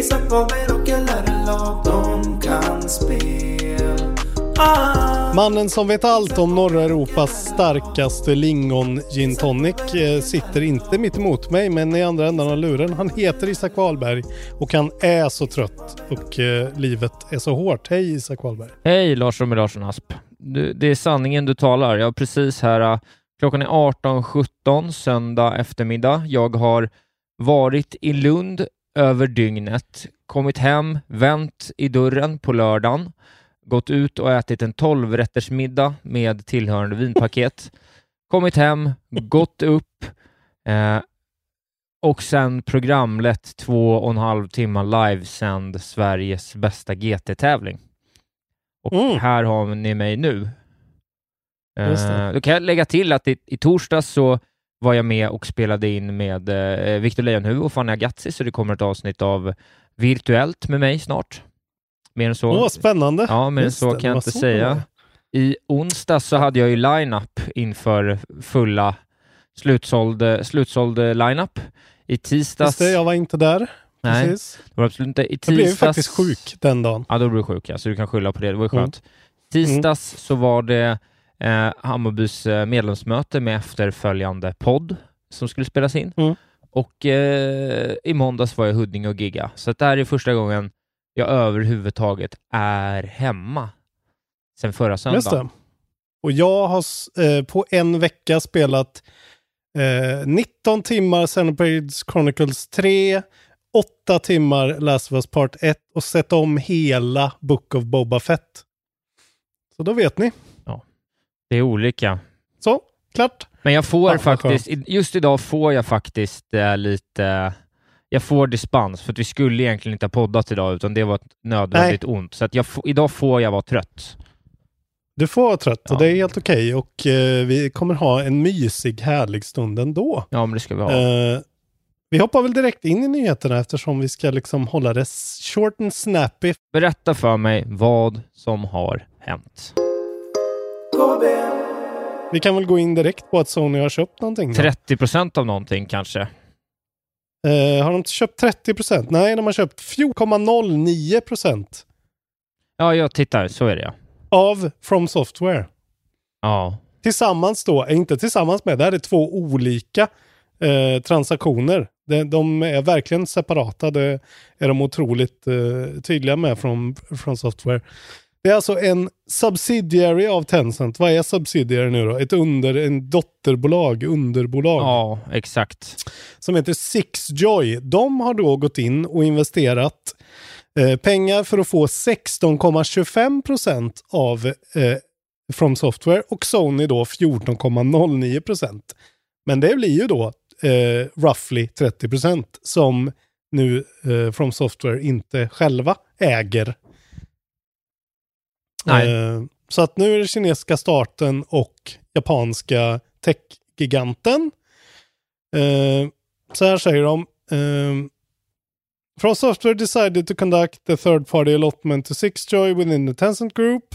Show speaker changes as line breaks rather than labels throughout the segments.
Isak Faber och LRLA De kan spel ah.
Mannen som vet allt om norra Europas starkaste lingon gin tonic eh, sitter inte mitt emot mig men i andra änden av luren. Han heter Isak Wahlberg och han är så trött och eh, livet är så hårt. Hej Isak Wahlberg!
Hej Lars Romme Larsson Asp! Du, det är sanningen du talar. Jag har precis här, äh, klockan är 18.17 söndag eftermiddag. Jag har varit i Lund över dygnet, kommit hem, vänt i dörren på lördagen, gått ut och ätit en 12-rättersmiddag med tillhörande vinpaket, kommit hem, gått upp eh, och sen programlett två och en halv timme livesänd Sveriges bästa GT-tävling. Och
Mm.
här har ni mig nu. Eh, då kan jag lägga till att i, i torsdags så var jag med och spelade in med eh, Victor Leijonhufvud och Fanny Agazzi, så det kommer ett avsnitt av Virtuellt med mig snart. Mer än så.
Åh, spännande!
Ja, men
Just
så kan jag inte säga. I onsdag så hade jag ju line-up inför fulla slutsåld, slutsåld line-up. I tisdags...
Just det, jag var inte där.
Nej,
Precis.
det var absolut inte. I
Jag
tisdags...
blev ju faktiskt sjuk den dagen.
Ja, då blev du sjuk, ja, så du kan skylla på det. Det var ju
Mm.
skönt. Tisdags så var det eh, Hammarbys eh, medlemsmöte med efterföljande podd som skulle spelas in.
Mm.
Och eh, i måndags var jag i Huddinge och gigga. Så det här är första gången jag överhuvudtaget är hemma sen förra söndagen.
Och jag har eh, på en vecka spelat eh, 19 timmar Xenoblade Chronicles 3, 8 timmar Last of Us Part 1 och sett om hela Book of Boba Fett. Så då vet ni.
Det är olika.
Så, klart.
Men jag får
vad
faktiskt, just idag får jag faktiskt eh, lite, jag får dispens för att vi skulle egentligen inte ha poddat idag utan det var ett nödvändigt ont. Så att idag får jag vara trött.
Du får vara trött och det är helt okej och eh, vi kommer ha en mysig härlig stund ändå.
Ja, men det ska vi ha.
Eh, vi hoppar väl direkt in i nyheterna eftersom vi ska liksom hålla det short and snappy.
Berätta för mig vad som har hänt.
Vi kan väl gå in direkt på att Sony har köpt någonting. då.
30 procent av någonting kanske?
Eh, har de köpt 30 procent? Nej, de har köpt 4,09 procent
Ja, jag tittar, så är det ja.
av From Software.
Ja,
Tillsammans då, eh, inte tillsammans med, det här är två olika eh, transaktioner. De, de är verkligen separata, det är de otroligt eh, tydliga med från, från Software. Det är alltså en subsidiary av Tencent. Vad är subsidiary nu då? Ett under, en dotterbolag, underbolag.
ja exakt.
som heter Sixjoy. De har då gått in och investerat eh, pengar för att få 16,25 procent av eh, From Software och Sony då 14,09 procent. Men det blir ju då eh, roughly 30 procent som nu eh, From Software inte själva äger.
Nej.
Eh, så att nu är det kinesiska staten och japanska techgiganten. Eh, så här säger de. Eh, From Software decided to conduct the third party allotment to Sixjoy within the Tencent Group.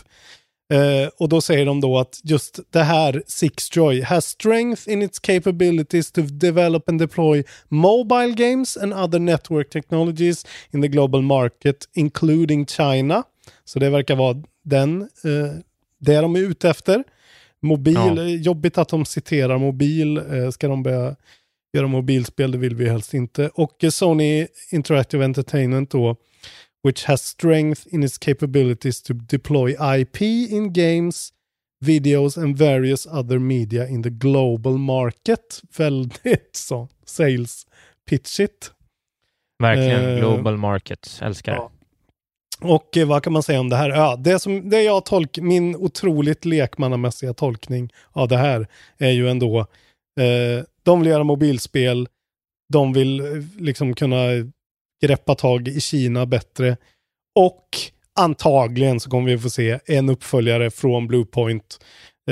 Uh, och då säger de då att just det här Sixjoy has strength in its capabilities to develop and deploy mobile games and other network technologies in the global market, including China. Så det verkar vara den, eh, det de är ute efter. Mobil,
Ja.
eh, jobbigt att de citerar mobil. Eh, ska de börja göra mobilspel, det vill vi helst inte. Och eh, Sony Interactive Entertainment då, which has strength in its capabilities to deploy IP in games, videos and various other media in the global market. Väldigt så, sales pitchigt.
Verkligen.
Eh,
Global markets. Älskar
ja. Och eh, vad kan man säga om det här? Ja, det, som, det jag tolk, min otroligt lekmannamässiga tolkning av det här är ju ändå, eh, de vill göra mobilspel, de vill eh, liksom kunna greppa tag i Kina bättre och antagligen så kommer vi få se en uppföljare från Bluepoint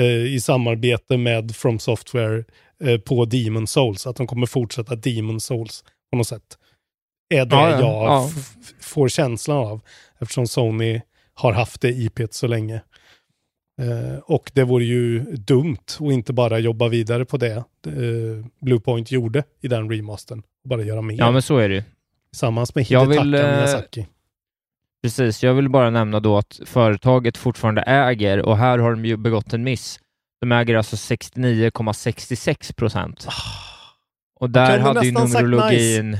eh, i samarbete med From Software eh, på Demon Souls, att de kommer fortsätta Demon Souls på något sätt. Är det
Ja, ja,
jag
ja.
får känslan av eftersom Sony har haft det IPet så länge. Eh, och det vore ju dumt att inte bara jobba vidare på det eh, Bluepoint gjorde i den remastern. Bara göra mer.
Ja, men så är det ju.
Tillsammans med Hidetaka
vill, eh,
Miyazaki.
Precis, jag vill bara nämna då att företaget fortfarande äger, och här har de ju begått en miss. De äger alltså 69,66 procent. Och där hade ju numerologin...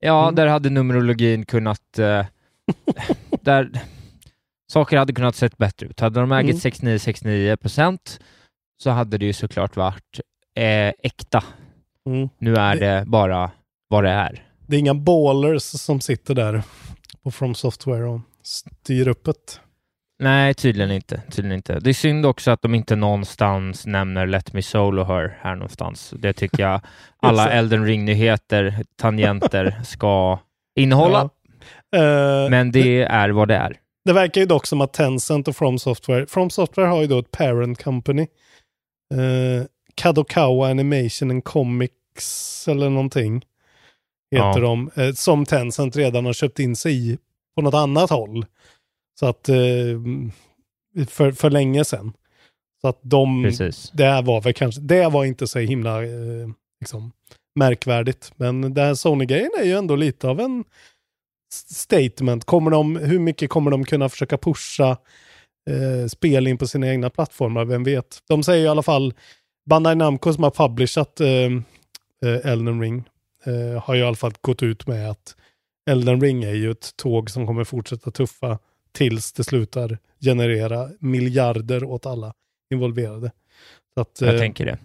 Ja,
Mm.
där hade numerologin kunnat... Eh, där saker hade kunnat sett bättre ut. Hade de ägit
Mm.
69-69 procent så hade det ju såklart varit eh, äkta.
Mm.
Nu är det bara vad det är.
Det är inga ballers som sitter där på From Software och styr upp det.
Nej, tydligen inte. Tydligen inte. Det är synd också att de inte någonstans nämner Let Me Solo Her här någonstans. Det tycker jag alla
det.
Elden Ring-nyheter, tangenter, ska innehålla.
Ja. Eh,
Men det är vad det är.
Det verkar ju dock som att Tencent och From Software, From Software har ju då ett parent company. Eh, Kadokawa Animation and Comics eller någonting. Heter
Ja.
de. Eh, som Tencent redan har köpt in sig i på något annat håll. Så att för, för länge sedan. Så att de,
Precis.
det var väl kanske, det var inte så himla liksom, märkvärdigt. Men den här Sony-grejen är ju ändå lite av en statement. Kommer de, hur mycket kommer de kunna försöka pusha eh, spel in på sina egna plattformar? Vem vet? De säger i alla fall, Bandai Namco som har publishat eh, eh, Elden Ring eh, har ju i alla fall gått ut med att Elden Ring är ju ett tåg som kommer fortsätta tuffa tills det slutar generera miljarder åt alla involverade. Så att,
Jag
eh,
tänker det.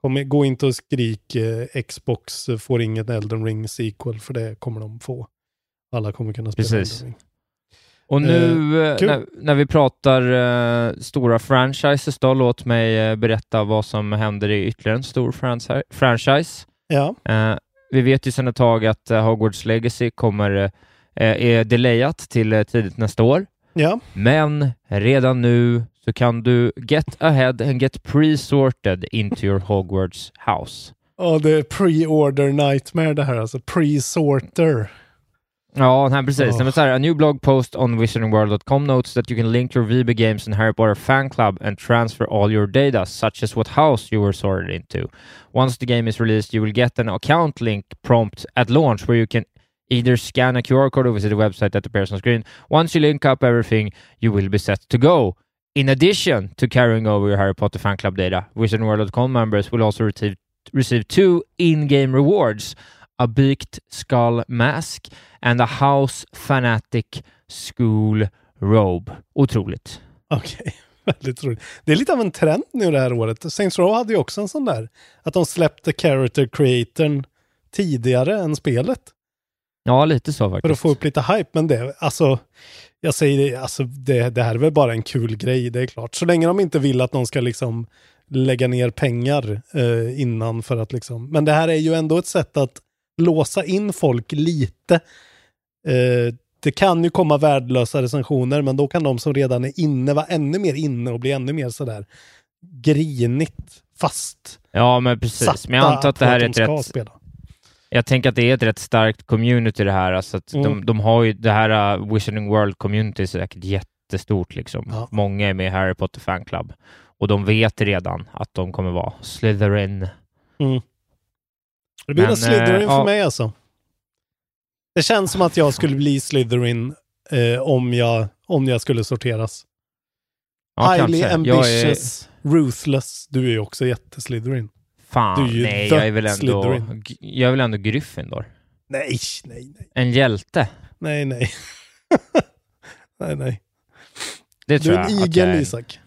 Kom, gå inte och skrik eh, Xbox får ingen Elden Ring sequel för det kommer de få. Alla kommer kunna spela
Precis. Och nu
Eh,
eh,
kul.
när, när vi pratar eh, stora franchises då, låt mig eh, berätta vad som händer i ytterligare en stor franchi- franchise.
Ja,
Eh, vi vet ju sedan ett tag att eh, Hogwarts Legacy kommer, eh, är delayat till eh, tidigt nästa år.
ja.
Men redan nu så kan du get ahead and get pre-sorted into your Hogwarts house.
Och det är pre-order nightmare det här alltså. Pre-sorter.
Ja, nej, precis.
Oh.
Så här, a new blog post on wizardingworld.com notes that you can link your VB Games and Harry Potter fan club and transfer all your data, such as what house you were sorted into. Once the game is released, you will get an account link prompt at launch where you can either scan a QR code or visit the website that appears on screen. Once you link up everything, you will be set to go. In addition to carrying over your Harry Potter fan club data, wizardingworld.com members will also receive receive two in-game rewards a beaked skull mask and a house fanatic school robe. Otroligt.
Okej, väldigt roligt. Det är lite av en trend nu det här året. Saints Row hade ju också en sån där. Att de släppte character creatorn tidigare än spelet.
Ja, lite så
För att
faktiskt.
få upp lite hype. Men det, alltså, jag säger det, alltså det, det här är väl bara en kul grej, det är klart. Så länge de inte vill att någon ska liksom lägga ner pengar eh, innan för att liksom. Men det här är ju ändå ett sätt att låsa in folk lite. Eh, det kan ju komma värdelösa recensioner, men då kan de som redan är inne vara ännu mer inne och bli ännu mer sådär grinigt fast
Ja, men precis. Men jag antar att det här är ett rätt...
spela.
Jag tänker att det är ett rätt starkt community det här. Alltså att
Mm.
de, de har ju det här uh, Wizarding World community är säkert jättestort liksom.
Ja.
Många är med i Harry Potter Fan Club och de vet redan att de kommer vara Slytherin.
Mm. Det blir en Slytherin
eh,
för
ja.
mig alltså. Det känns som att jag skulle bli Slytherin eh, om, jag, om jag skulle sorteras.
Ja,
Highly
kanske. Jag är-
ambitious, ruthless. Du är ju också jätteslytherin.
Fan,
Du är
nej, jag är väl ändå,
Slytherin.
jag är väl ändå Gryffindor.
Nej, nej, nej.
En hjälte.
Nej, nej. nej, nej.
Det
Du
tror
är en igel,
är.
Isak.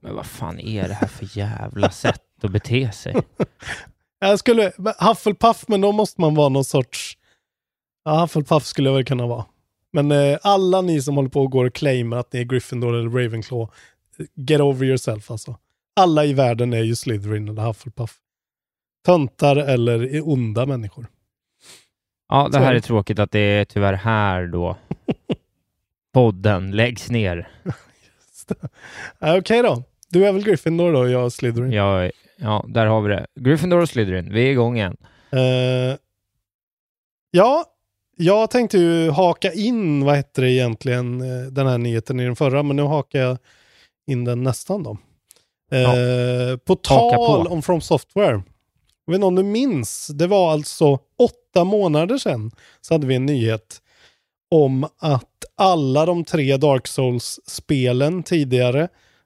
Men vad fan är det här för jävla sätt att bete sig?
Jag skulle, Hufflepuff, men då måste man vara någon sorts... Ja, Hufflepuff skulle jag väl kunna vara. Men eh, alla ni som håller på och går och claimar att ni är Gryffindor eller Ravenclaw, get over yourself alltså. Alla i världen är ju Slytherin eller Hufflepuff. Töntar eller är onda människor.
Ja, det här är tråkigt att det är tyvärr här då podden läggs ner.
Ja, Okej då. Du är väl Gryffindor då och jag är Slytherin.
Jag, ja, där har vi det. Gryffindor och Slytherin, vi är igång igen.
Eh, ja, jag tänkte ju haka in, vad heter det egentligen, eh, den här nyheten i den förra, men nu hakar jag in den nästan då. Eh, på tal
på.
om From Software. Jag vet inte om du minns, det var alltså åtta månader sedan så hade vi en nyhet om att alla de tre Dark Souls-spelen tidigare,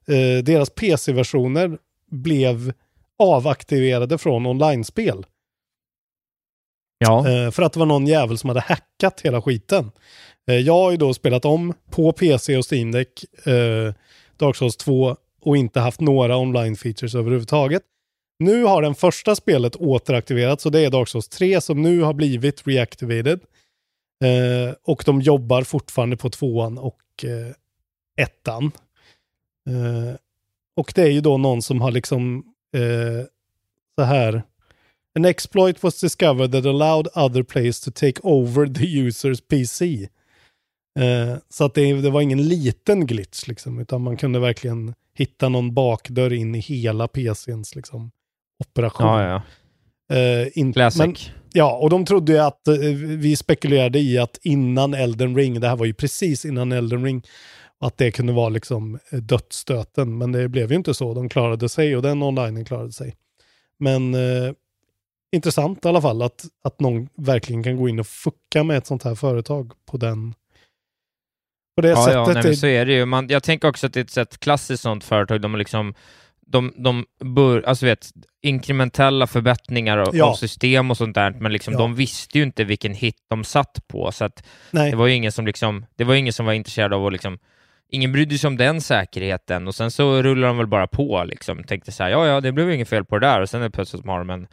eh, deras PC-versioner blev avaktiverade från online-spel.
Ja,
Eh, för att det var någon jävel som hade hackat hela skiten. Eh, jag har ju då spelat om på PC och Steam Deck eh, Dark Souls 2 och inte haft några online-features överhuvudtaget. Nu har den första spelet återaktiverats och det är Dark Souls 3 som nu har blivit reactivated. Eh, och de jobbar fortfarande på tvåan och eh, ettan. Eh, och det är ju då någon som har liksom eh, så här An exploit was discovered that allowed other players to take over the user's PC. Eh, så att det, det var ingen liten glitch liksom, utan man kunde verkligen hitta någon bakdörr in i hela PCns liksom, operation.
ja, ja.
Eh, in,
Classic.
Men, ja, och de trodde ju att, eh, vi spekulerade i att innan Elden Ring, det här var ju precis innan Elden Ring, att det kunde vara liksom eh, dödsstöten. Men det blev ju inte så. De klarade sig och den online klarade sig. Men eh, intressant i alla fall att, att någon verkligen kan gå in och fucka med ett sånt här företag på den på det
Ja,
sättet.
ja nej, men så är det ju. Man, jag tänker också att det är ett sätt klassiskt sånt företag. De liksom de, de bör, alltså vet, inkrementella förbättringar av,
Ja.
av system och sånt där, men liksom,
Ja.
de visste ju inte vilken hit de satt på, så att
Nej.
det var ju ingen som liksom, det var ingen som var intresserad av att liksom, ingen brydde sig om den säkerheten och sen så rullar de väl bara på liksom, tänkte så här, ja, ja, det blev inget fel på det där och sen är plötsligt har de en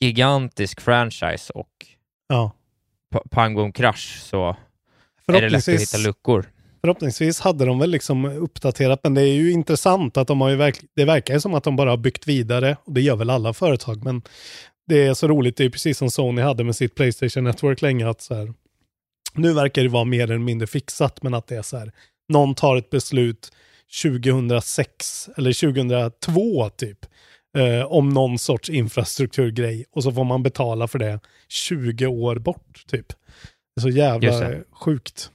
gigantisk franchise och
Ja.
pa- pang bom krasch så är det lätt att hitta luckor.
Förhoppningsvis hade de väl liksom uppdaterat, men det är ju intressant att de har ju verkligen, det verkar ju som att de bara har byggt vidare, och det gör väl alla företag, men det är så roligt, det är precis som Sony hade med sitt Playstation Network länge, att så här, nu verkar det vara mer eller mindre fixat, men att det är så här, någon tar ett beslut 2006 eller 2002 typ, eh, om någon sorts infrastrukturgrej, och så får man betala för det 20 år bort typ. Det är så jävla sjukt.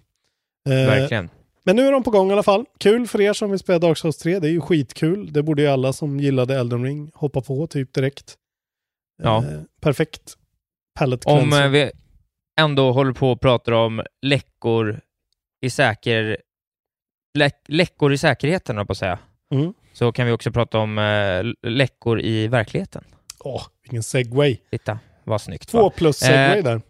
Eh,
Verkligen.
men nu är de på gång i alla fall. Kul för er som vill spela Dark Souls 3. Det är ju skitkul. Det borde ju alla som gillade Elden Ring hoppa på typ direkt.
Ja.
Eh, perfekt. Palette
Om eh, vi ändå håller på och pratar om läckor i säker... Läck, läckor i säkerheten, på att säga.
Mm.
Så kan vi också prata om eh, läckor i verkligheten.
Åh, vilken segway.
Titta, vad snyggt.
Två
va?
plus segway
Eh,
där.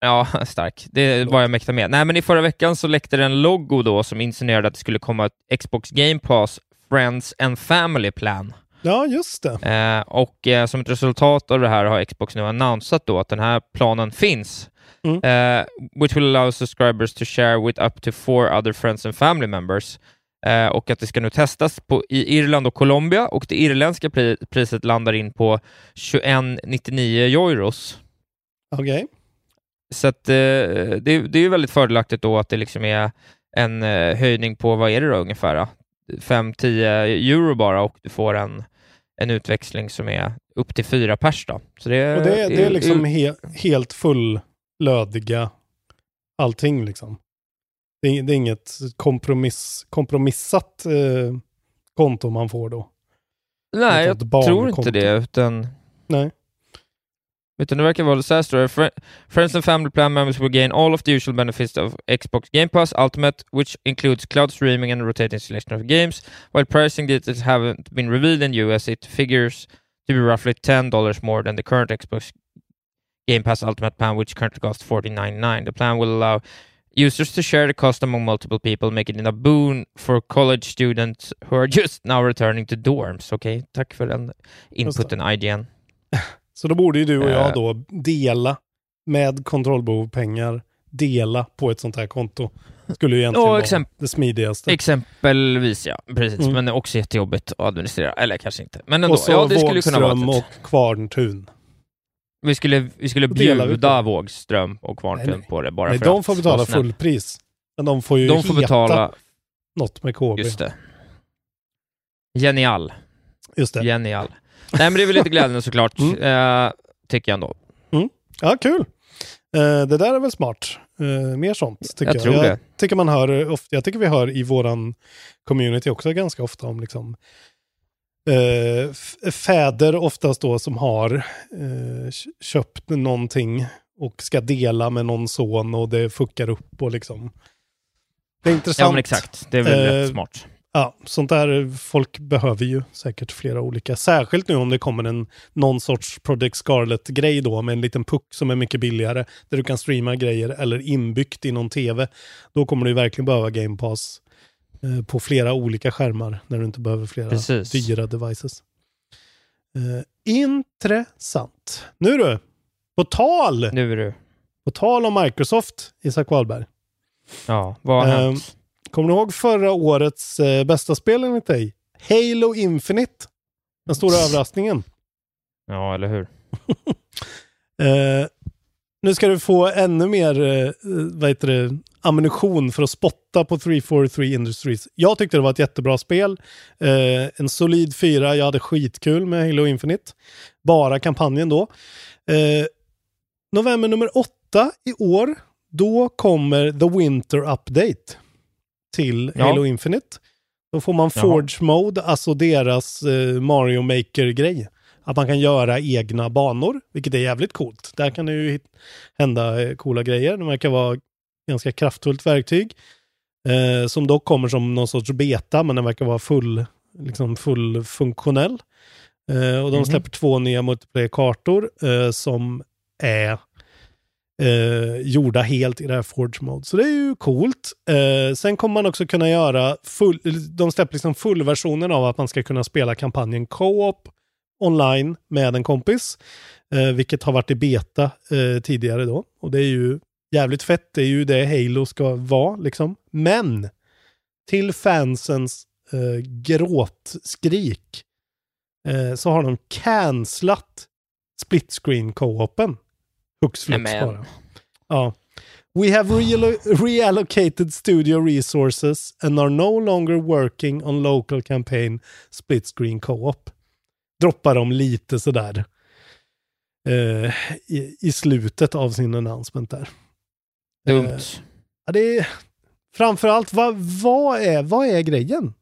Ja, stark. Det var jag mäktar med. Nej, men i förra veckan så läckte det en logo då som insinuerade att det skulle komma ett Xbox Game Pass Friends and Family Plan.
Ja, just det.
Eh, och eh, som ett resultat av det här har Xbox nu annonsat då att den här planen finns.
Mm.
Eh, which will allow subscribers to share with up to four other friends and family members. Eh, och att det ska nu testas på, i Irland och Colombia och det irländska pri priset landar in på 21,99 euros.
Okej.
Så att, eh, det, det är ju väldigt fördelaktigt då att det liksom är en höjning på, vad är det då ungefär? Då? 5-10 euro bara och du får en, en utväxling som är upp till fyra pers då. Så det,
Och det, det är liksom he, helt fullödiga allting liksom. Det är, det är inget kompromiss, kompromissat eh, konto man får då.
Nej, jag tror inte det, utan...
Nej.
Utan det verkar vara så här står det. Friends and family plan members will gain all of the usual benefits of Xbox Game Pass Ultimate, which includes cloud streaming and rotating selection of games. While pricing details haven't been revealed in the US, it figures to be roughly $10 more than the current Xbox Game Pass Ultimate plan, which currently costs $49.99. The plan will allow users to share the cost among multiple people, making it a boon for college students who are just now returning to dorms. Okej, tack för den inputen, IGN.
Så då borde ju du och jag
Eh.
då dela med kontrollbehov pengar, dela på ett sånt här konto. Skulle ju egentligen vara det smidigaste.
Exempelvis ja, precis.
Mm.
Men det är också jättejobbigt att administrera. Eller kanske inte. Men ändå.
och så
Ja, det skulle kunna vara
och Kvarntun.
Vi skulle, vi skulle
vi
bjuda
på
Vågström och
Nej,
Kvarntun
nej.
på det bara
Nej,
för
de
att
får betala fullpris. Men de får ju
De får
heta
betala,
något med KB.
just det. Genial.
Just det.
Genial. Nej men det är väl lite glädjande såklart,
Mm.
eh, tycker jag ändå.
Ja, kul. Eh, det där är väl smart. Eh, mer sånt tycker
Jag
jag.
tror
jag
det.
Tycker man hör, ofta, jag tycker vi hör i våran community också ganska ofta om liksom eh, fäder oftast då som har eh, köpt någonting och ska dela med någon son och det fuckar upp och liksom. Det är intressant.
Ja men exakt, det är väl
Eh,
rätt smart.
Ja, sånt där folk behöver ju säkert flera olika. Särskilt nu om det kommer en någon sorts Project Scarlet-grej då med en liten puck som är mycket billigare. Där du kan streama grejer eller inbyggt i någon tv. Då kommer du verkligen behöva Game Pass eh, på flera olika skärmar när du inte behöver flera
Precis.
dyra devices. Eh, intressant. Nu du, på tal,
Nu du.
på tal om Microsoft, Isak Wahlberg.
Ja, vad har
Ehm,
hänt?
Kommer du ihåg förra årets eh, bästa spel enligt dig? Halo Infinite. Den stora överraskningen.
Ja, eller hur?
Eh, nu ska du få ännu mer eh, vad heter det, ammunition för att spotta på 343 Industries. Jag tyckte det var ett jättebra spel. Eh, en solid fyra. Jag hade skitkul med Halo Infinite. Bara kampanjen då. Eh, november nummer åtta i år, då kommer The Winter Update till
Ja.
Halo Infinite. Då får man
Jaha.
Forge Mode, alltså deras eh, Mario Maker-grej. Att man kan göra egna banor, vilket är jävligt coolt. Där kan det ju hända eh, coola grejer. Det verkar vara ganska kraftfullt verktyg. Eh, som dock kommer som någon sorts beta, men den verkar vara full, liksom full funktionell. Eh, och de
Mhm.
släpper två nya multiplayer-kartor eh, som är eh, gjorda helt i det här Forge Mode. Så det är ju coolt. Eh, sen kommer man också kunna göra full, de släpper liksom fullversionen av att man ska kunna spela kampanjen Co-op online med en kompis. Eh, vilket har varit i beta eh, tidigare då. Och det är ju jävligt fett. Det är ju det Halo ska vara liksom. Men till fansens eh, gråtskrik eh, så har de cancelat split screen co-open. Hux flux bara. Ja. We have realo- reallocated studio resources and are no longer working on local campaign split screen co-op. Droppar de lite sådär eh, i, i slutet av sin announcement där.
Dumt.
Eh, Ja, det är, framförallt, vad, vad, är, vad är grejen?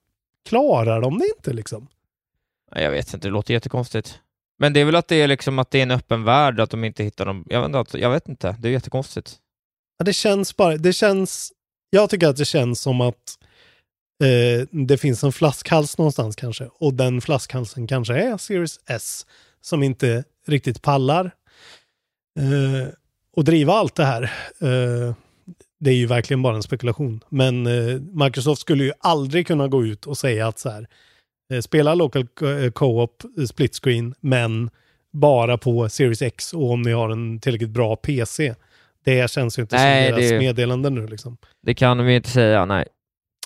Klarar de det inte liksom?
Jag vet inte, det låter jättekonstigt. Men det är väl att det är liksom att det är en öppen värld, att de inte hittar dem. Jag vet inte, alltså, jag vet inte. det är jättekonstigt.
Ja, det känns bara, det känns, jag tycker att det känns som att eh, det finns en flaskhals någonstans kanske. Och den flaskhalsen kanske är Series S som inte riktigt pallar eh, och driva allt det här. Eh, det är ju verkligen bara en spekulation. Men eh, Microsoft skulle ju aldrig kunna gå ut och säga att så här, spela local eh, co-op eh, split screen, men bara på Series X och om ni har en tillräckligt bra PC. Det känns ju inte
Nej,
som deras
det-
meddelande nu liksom.
Det kan vi inte säga, nej.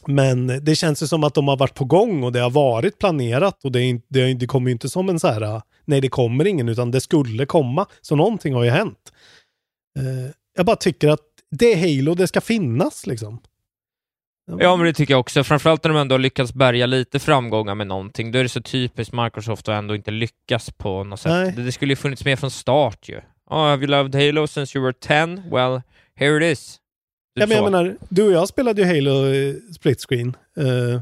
Men det känns ju som att de har varit på gång och det har varit planerat och det, är, det, är- det kommer ju inte som en så här, nej det kommer ingen utan det skulle komma. Så någonting har ju hänt. Eh, jag bara tycker att det är Halo, det ska finnas liksom.
Ja, men det tycker jag också. Framförallt när de ändå har lyckats bärga lite framgångar med någonting. Då är det så typiskt Microsoft att ändå inte lyckas på något sätt.
Nej.
Det, skulle ju funnits med från start ju. Oh, have you loved Halo since you were 10? Well, here it is.
Ja, men jag menar, du och jag spelade ju Halo eh, split screen. Eh,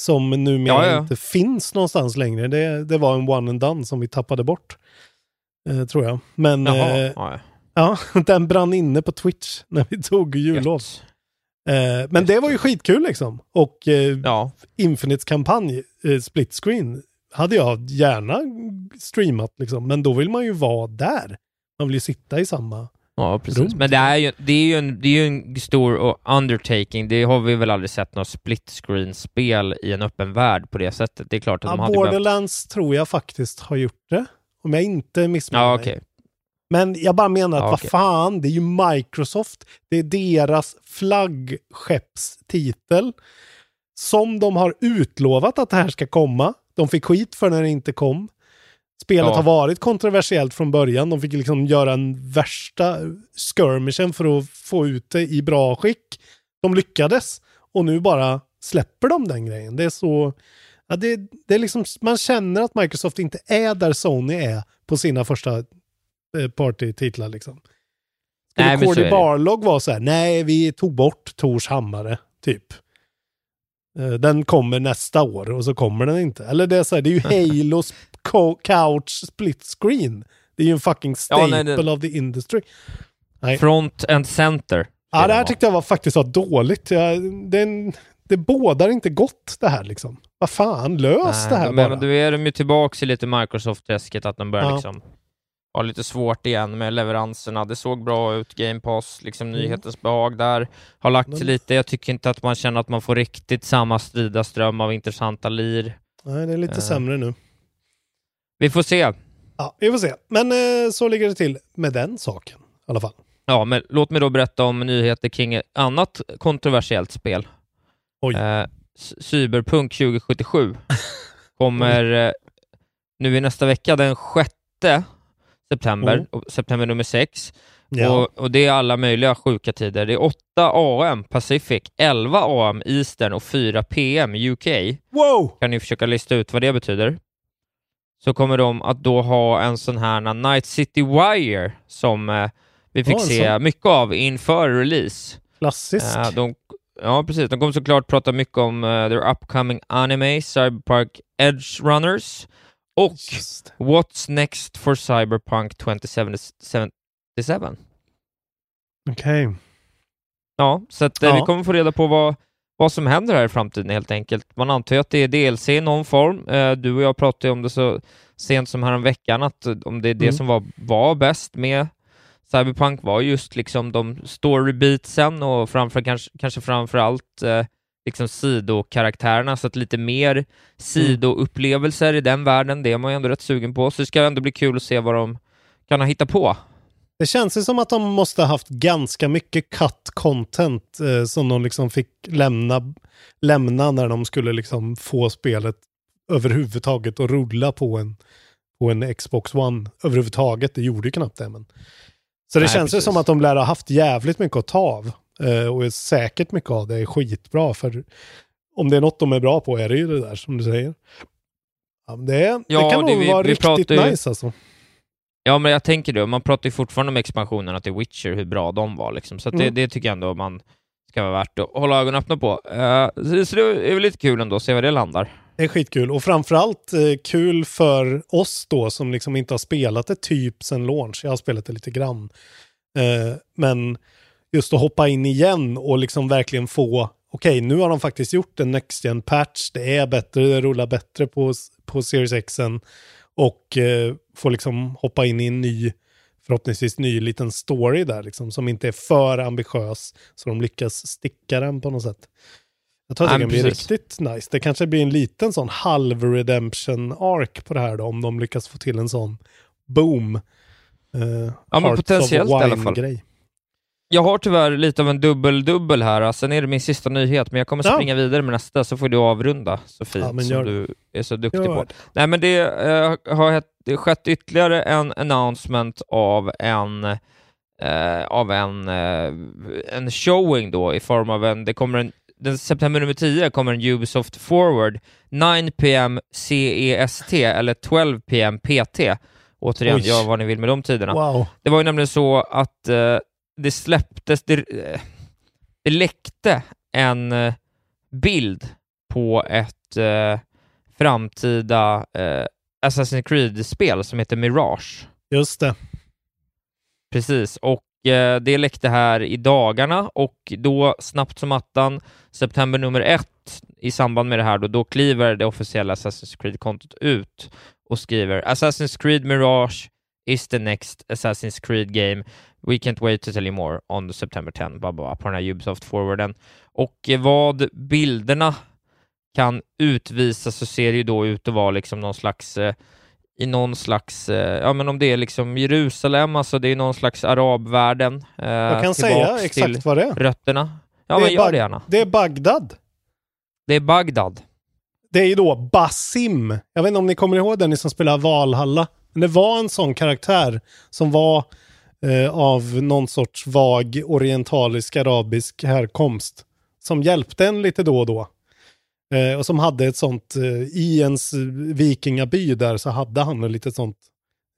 som numera
Ja, ja.
inte finns någonstans längre. Det, det var en one and done som vi tappade bort. Eh, tror jag. Men
Jaha,
eh,
ja,
ja, den brann inne på Twitch när vi tog jullov.
gött.
Eh, men det var ju skitkul liksom. Och eh,
Ja,
Infinites kampanj, eh, split screen, hade jag gärna streamat liksom. Men då vill man ju vara där. Man vill ju sitta i samma...
ja precis.
Rum.
Men det är ju, det är ju, en, det är en stor undertaking. Det har vi väl aldrig sett något split screen-spel i en öppen värld på det sättet. Det är klart att
Ja,
de hade behövt...
Borderlands tror jag faktiskt har gjort det. Om jag inte missminner
Ja,
mig.
okej.
Men jag bara menar att
Ja,
vad
okej.
fan, det är ju Microsoft. Det är deras flaggskeppstitel. Som de har utlovat att det här ska komma. De fick skit för när det inte kom. Spelet
Ja.
har varit kontroversiellt från början. De fick liksom göra en värsta skirmishen för att få ut det i bra skick. De lyckades. Och nu bara släpper de den grejen. Det är så... Ja, det, det är liksom, man känner att Microsoft inte är där Sony är på sina första partytitlar liksom. Skulle
Nej, men
Cordy. Barlog vara så här, nej vi tog bort Tors hammare, typ. Eh, Den kommer nästa år och så kommer den inte. Eller det är så här, det är ju Halos co- couch split screen. Det är ju en fucking
Ja,
staple
nej, det-
of the industry. Nej.
Front and center.
Ja, det här
var.
tyckte jag var faktiskt var dåligt. Jag, det, det bådar inte gott det här liksom. Vad fan, lös det här
men
bara.
Du är de ju tillbaka i lite Microsoft-träsket, att de börjar
Ja.
liksom ha lite svårt igen med leveranserna. Det såg bra ut, Game Pass, liksom
Mm.
nyhetens behag där har lagt sig lite. Jag tycker inte att man känner att man får riktigt samma strida ström av intressanta lir.
Nej, det är lite
Eh.
sämre nu.
Vi får se.
Ja, vi får se. Men eh, så ligger det till med den saken i alla fall.
Ja, men låt mig då berätta om nyheter kring ett annat kontroversiellt spel.
Oj.
Eh, Cyberpunk 2077 kommer eh, nu i nästa vecka, den 6 september,
Mm.
september nummer 6.
Ja.
Och, och det är alla möjliga sjuka tider. Det är 8 AM Pacific, 11 AM Eastern och 4 PM UK.
Wow!
Kan ni försöka lista ut vad det betyder? Så kommer de att då ha en sån här Night City Wire som eh, vi fick
en
se
sån.
mycket av inför release.
Klassisk.
Eh, de, ja, precis. De kommer såklart prata mycket om eh, their upcoming anime, Cyberpunk Edge Runners och
Just.
What's Next for Cyberpunk 2077.
Okej.
Ja, så att, eh,
Ja.
vi kommer få reda på vad, vad som händer här i framtiden helt enkelt. Man antar ju att det är DLC i någon form. Eh, du och jag pratade ju om det så sent som här veckan att eh, om det är det
Mm.
som var, var bäst med Cyberpunk var just liksom de storybeatsen och framför, kanske, kanske framför allt eh, liksom sidokaraktärerna, så att lite mer sidoupplevelser i den världen, det är man ju ändå rätt sugen på. Så det ska ändå bli kul att se vad de kan ha hittat på.
Det känns ju som att de måste ha haft ganska mycket cut content eh, som de liksom fick lämna, lämna när de skulle liksom få spelet överhuvudtaget att rulla på en, på en Xbox One överhuvudtaget. Det gjorde ju knappt det. Men. Så det
Nej,
känns ju som att de lär ha haft jävligt mycket att ta av. Eh, och är säkert mycket av det är skitbra. För om det är något de är bra på är det ju det där som du säger. Ja, det, det
Ja,
kan
det
nog
vi-
vara
vi
riktigt
ju-
nice alltså.
Ja, men jag tänker det. Man pratar ju fortfarande om expansionerna till Witcher, hur bra de var. Liksom. Så att det,
Mm.
det tycker jag ändå man ska vara värt att hålla ögonen öppna på. Så, så det är väl lite kul ändå att se var det landar.
Det är skitkul och framförallt eh, kul för oss då som liksom inte har spelat det typ sen launch. Jag har spelat det lite grann. Eh, men just att hoppa in igen och liksom verkligen få, okej nu har de faktiskt gjort en Next gen patch, det är bättre, det rullar bättre på, på Series X och eh, få liksom hoppa in i en ny, förhoppningsvis ny liten story där liksom som inte är för ambitiös så de lyckas sticka den på något sätt. Jag tror att det kan bli riktigt nice. Det kanske blir en liten sån halv redemption arc på det här då, om de lyckas få till en sån boom. Uh,
Ja, men potentiellt i alla fall.
Grej.
Jag har tyvärr lite av en dubbel-dubbel här. Sen är det min sista nyhet, men jag kommer
Ja.
springa vidare med nästa, så får du avrunda så fint
Ja,
som du är så duktig på. Nej, men det eh, har hett, det har skett ytterligare en announcement av en eh, av en, eh, en showing då i form av en, det kommer en den september nummer 10 kommer en Ubisoft Forward 9 PM CEST eller 12 PM PT. Återigen,
Oj.
gör vad ni vill med de tiderna.
Wow.
Det var ju nämligen så att eh, det släpptes, det, eh, det läckte en eh, bild på ett eh, framtida eh, Assassin's Creed-spel som heter Mirage.
Just det.
Precis, och eh, det läckte här i dagarna och då snabbt som attan, september nummer ett, i samband med det här, då, då kliver det officiella Assassin's Creed-kontot ut och skriver Assassin's Creed Mirage is the next Assassin's Creed game. We can't wait to tell you more on September 10, blah, blah, blah, på den här Ubisoft-forwarden. Och eh, vad bilderna kan utvisa så ser det ju då ut att vara liksom någon slags eh, i någon slags, eh, ja men om det är liksom Jerusalem, alltså det är någon slags arabvärlden. Eh,
Jag kan säga exakt vad det är.
Rötterna. Ja
det
men gör det gärna.
Det är Bagdad.
Det är Bagdad.
Det är ju då Basim. Jag vet inte om ni kommer ihåg den, ni som spelar Valhalla. Men det var en sån karaktär som var eh, av någon sorts vag orientalisk arabisk härkomst. Som hjälpte en lite då och då. Eh, och som hade ett sånt, eh, i ens vikingaby där så hade han ett litet sånt,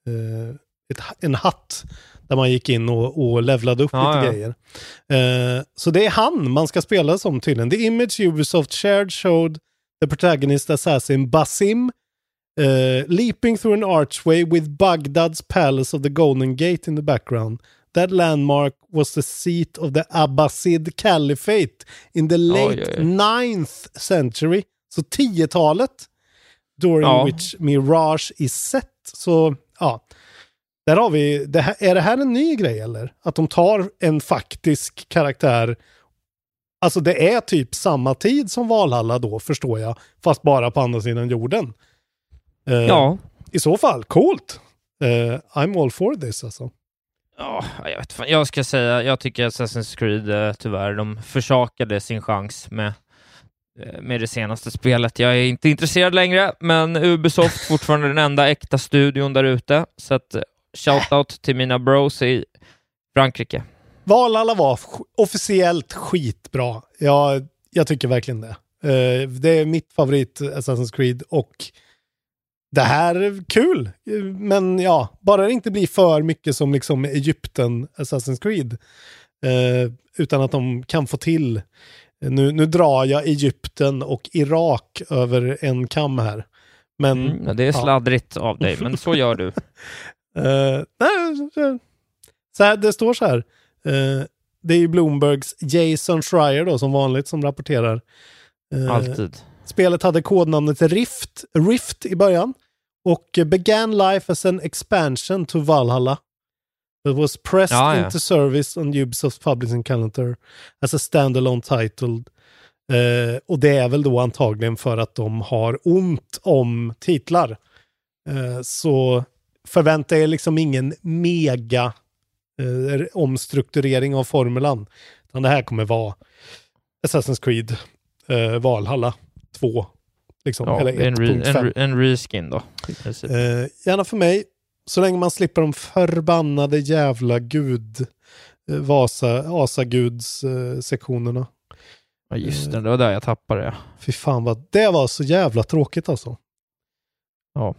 eh, ett, en hatt där man gick in och, och levlade upp
Ja,
lite
ja.
grejer. Eh, så det är han man ska spela som tydligen. The image Ubisoft shared showed the protagonist assassin Basim uh, leaping through an archway with Baghdad's palace of the Golden Gate in the background. That landmark was the seat of the Abbasid Caliphate in the late
Oj, oj, oj.
9th century. Så 10-talet, during
Ja.
which Mirage is set. Så ja, där har vi, det här, är det här en ny grej eller? Att de tar en faktisk karaktär Alltså det är typ samma tid som Valhalla då, förstår jag. Fast bara på andra sidan jorden. Eh,
Ja.
I så fall, coolt. Eh, I'm all for this alltså.
Ja, jag vet fan. Jag ska säga, jag tycker Assassin's Creed eh, tyvärr, de försakade sin chans med, eh, med det senaste spelet. Jag är inte intresserad längre, men Ubisoft fortfarande den enda äkta studion där ute. Så att eh, shout-out till mina bros i Frankrike.
Valhalla var officiellt skitbra. Jag, jag tycker verkligen det. Eh, det är mitt favorit Assassin's Creed och det här är kul. Men ja, bara det inte blir för mycket som liksom Egypten Assassin's Creed. Eh, utan att de kan få till, nu, nu drar jag Egypten och Irak över en kam här. Men
Mm, ja, det är
ja.
sladdrigt av dig, men så gör du.
Eh, nej, så- så här, det står så här. Eh, det är ju Bloombergs Jason Schreier då som vanligt som rapporterar. Eh,
Alltid.
Spelet hade kodnamnet Rift, Rift i början och eh, began life as an expansion to Valhalla. It was pressed
Ja, ja.
into service on Ubisoft Publishing Calendar as a standalone title. Eh, och det är väl då antagligen för att de har ont om titlar. Eh, så förvänta er liksom ingen mega eh, omstrukturering av formulan. Utan det här kommer vara Assassin's Creed Valhalla 2. Liksom,
Ja,
eller
en, re,
1.5.
en, en reskin då.
Eh, gärna för mig, så länge man slipper de förbannade jävla gud, eh, Vasa, Asaguds eh.
Ja, just det, det var där jag tappade det.
Fy fan vad, det var så jävla tråkigt alltså.
Ja.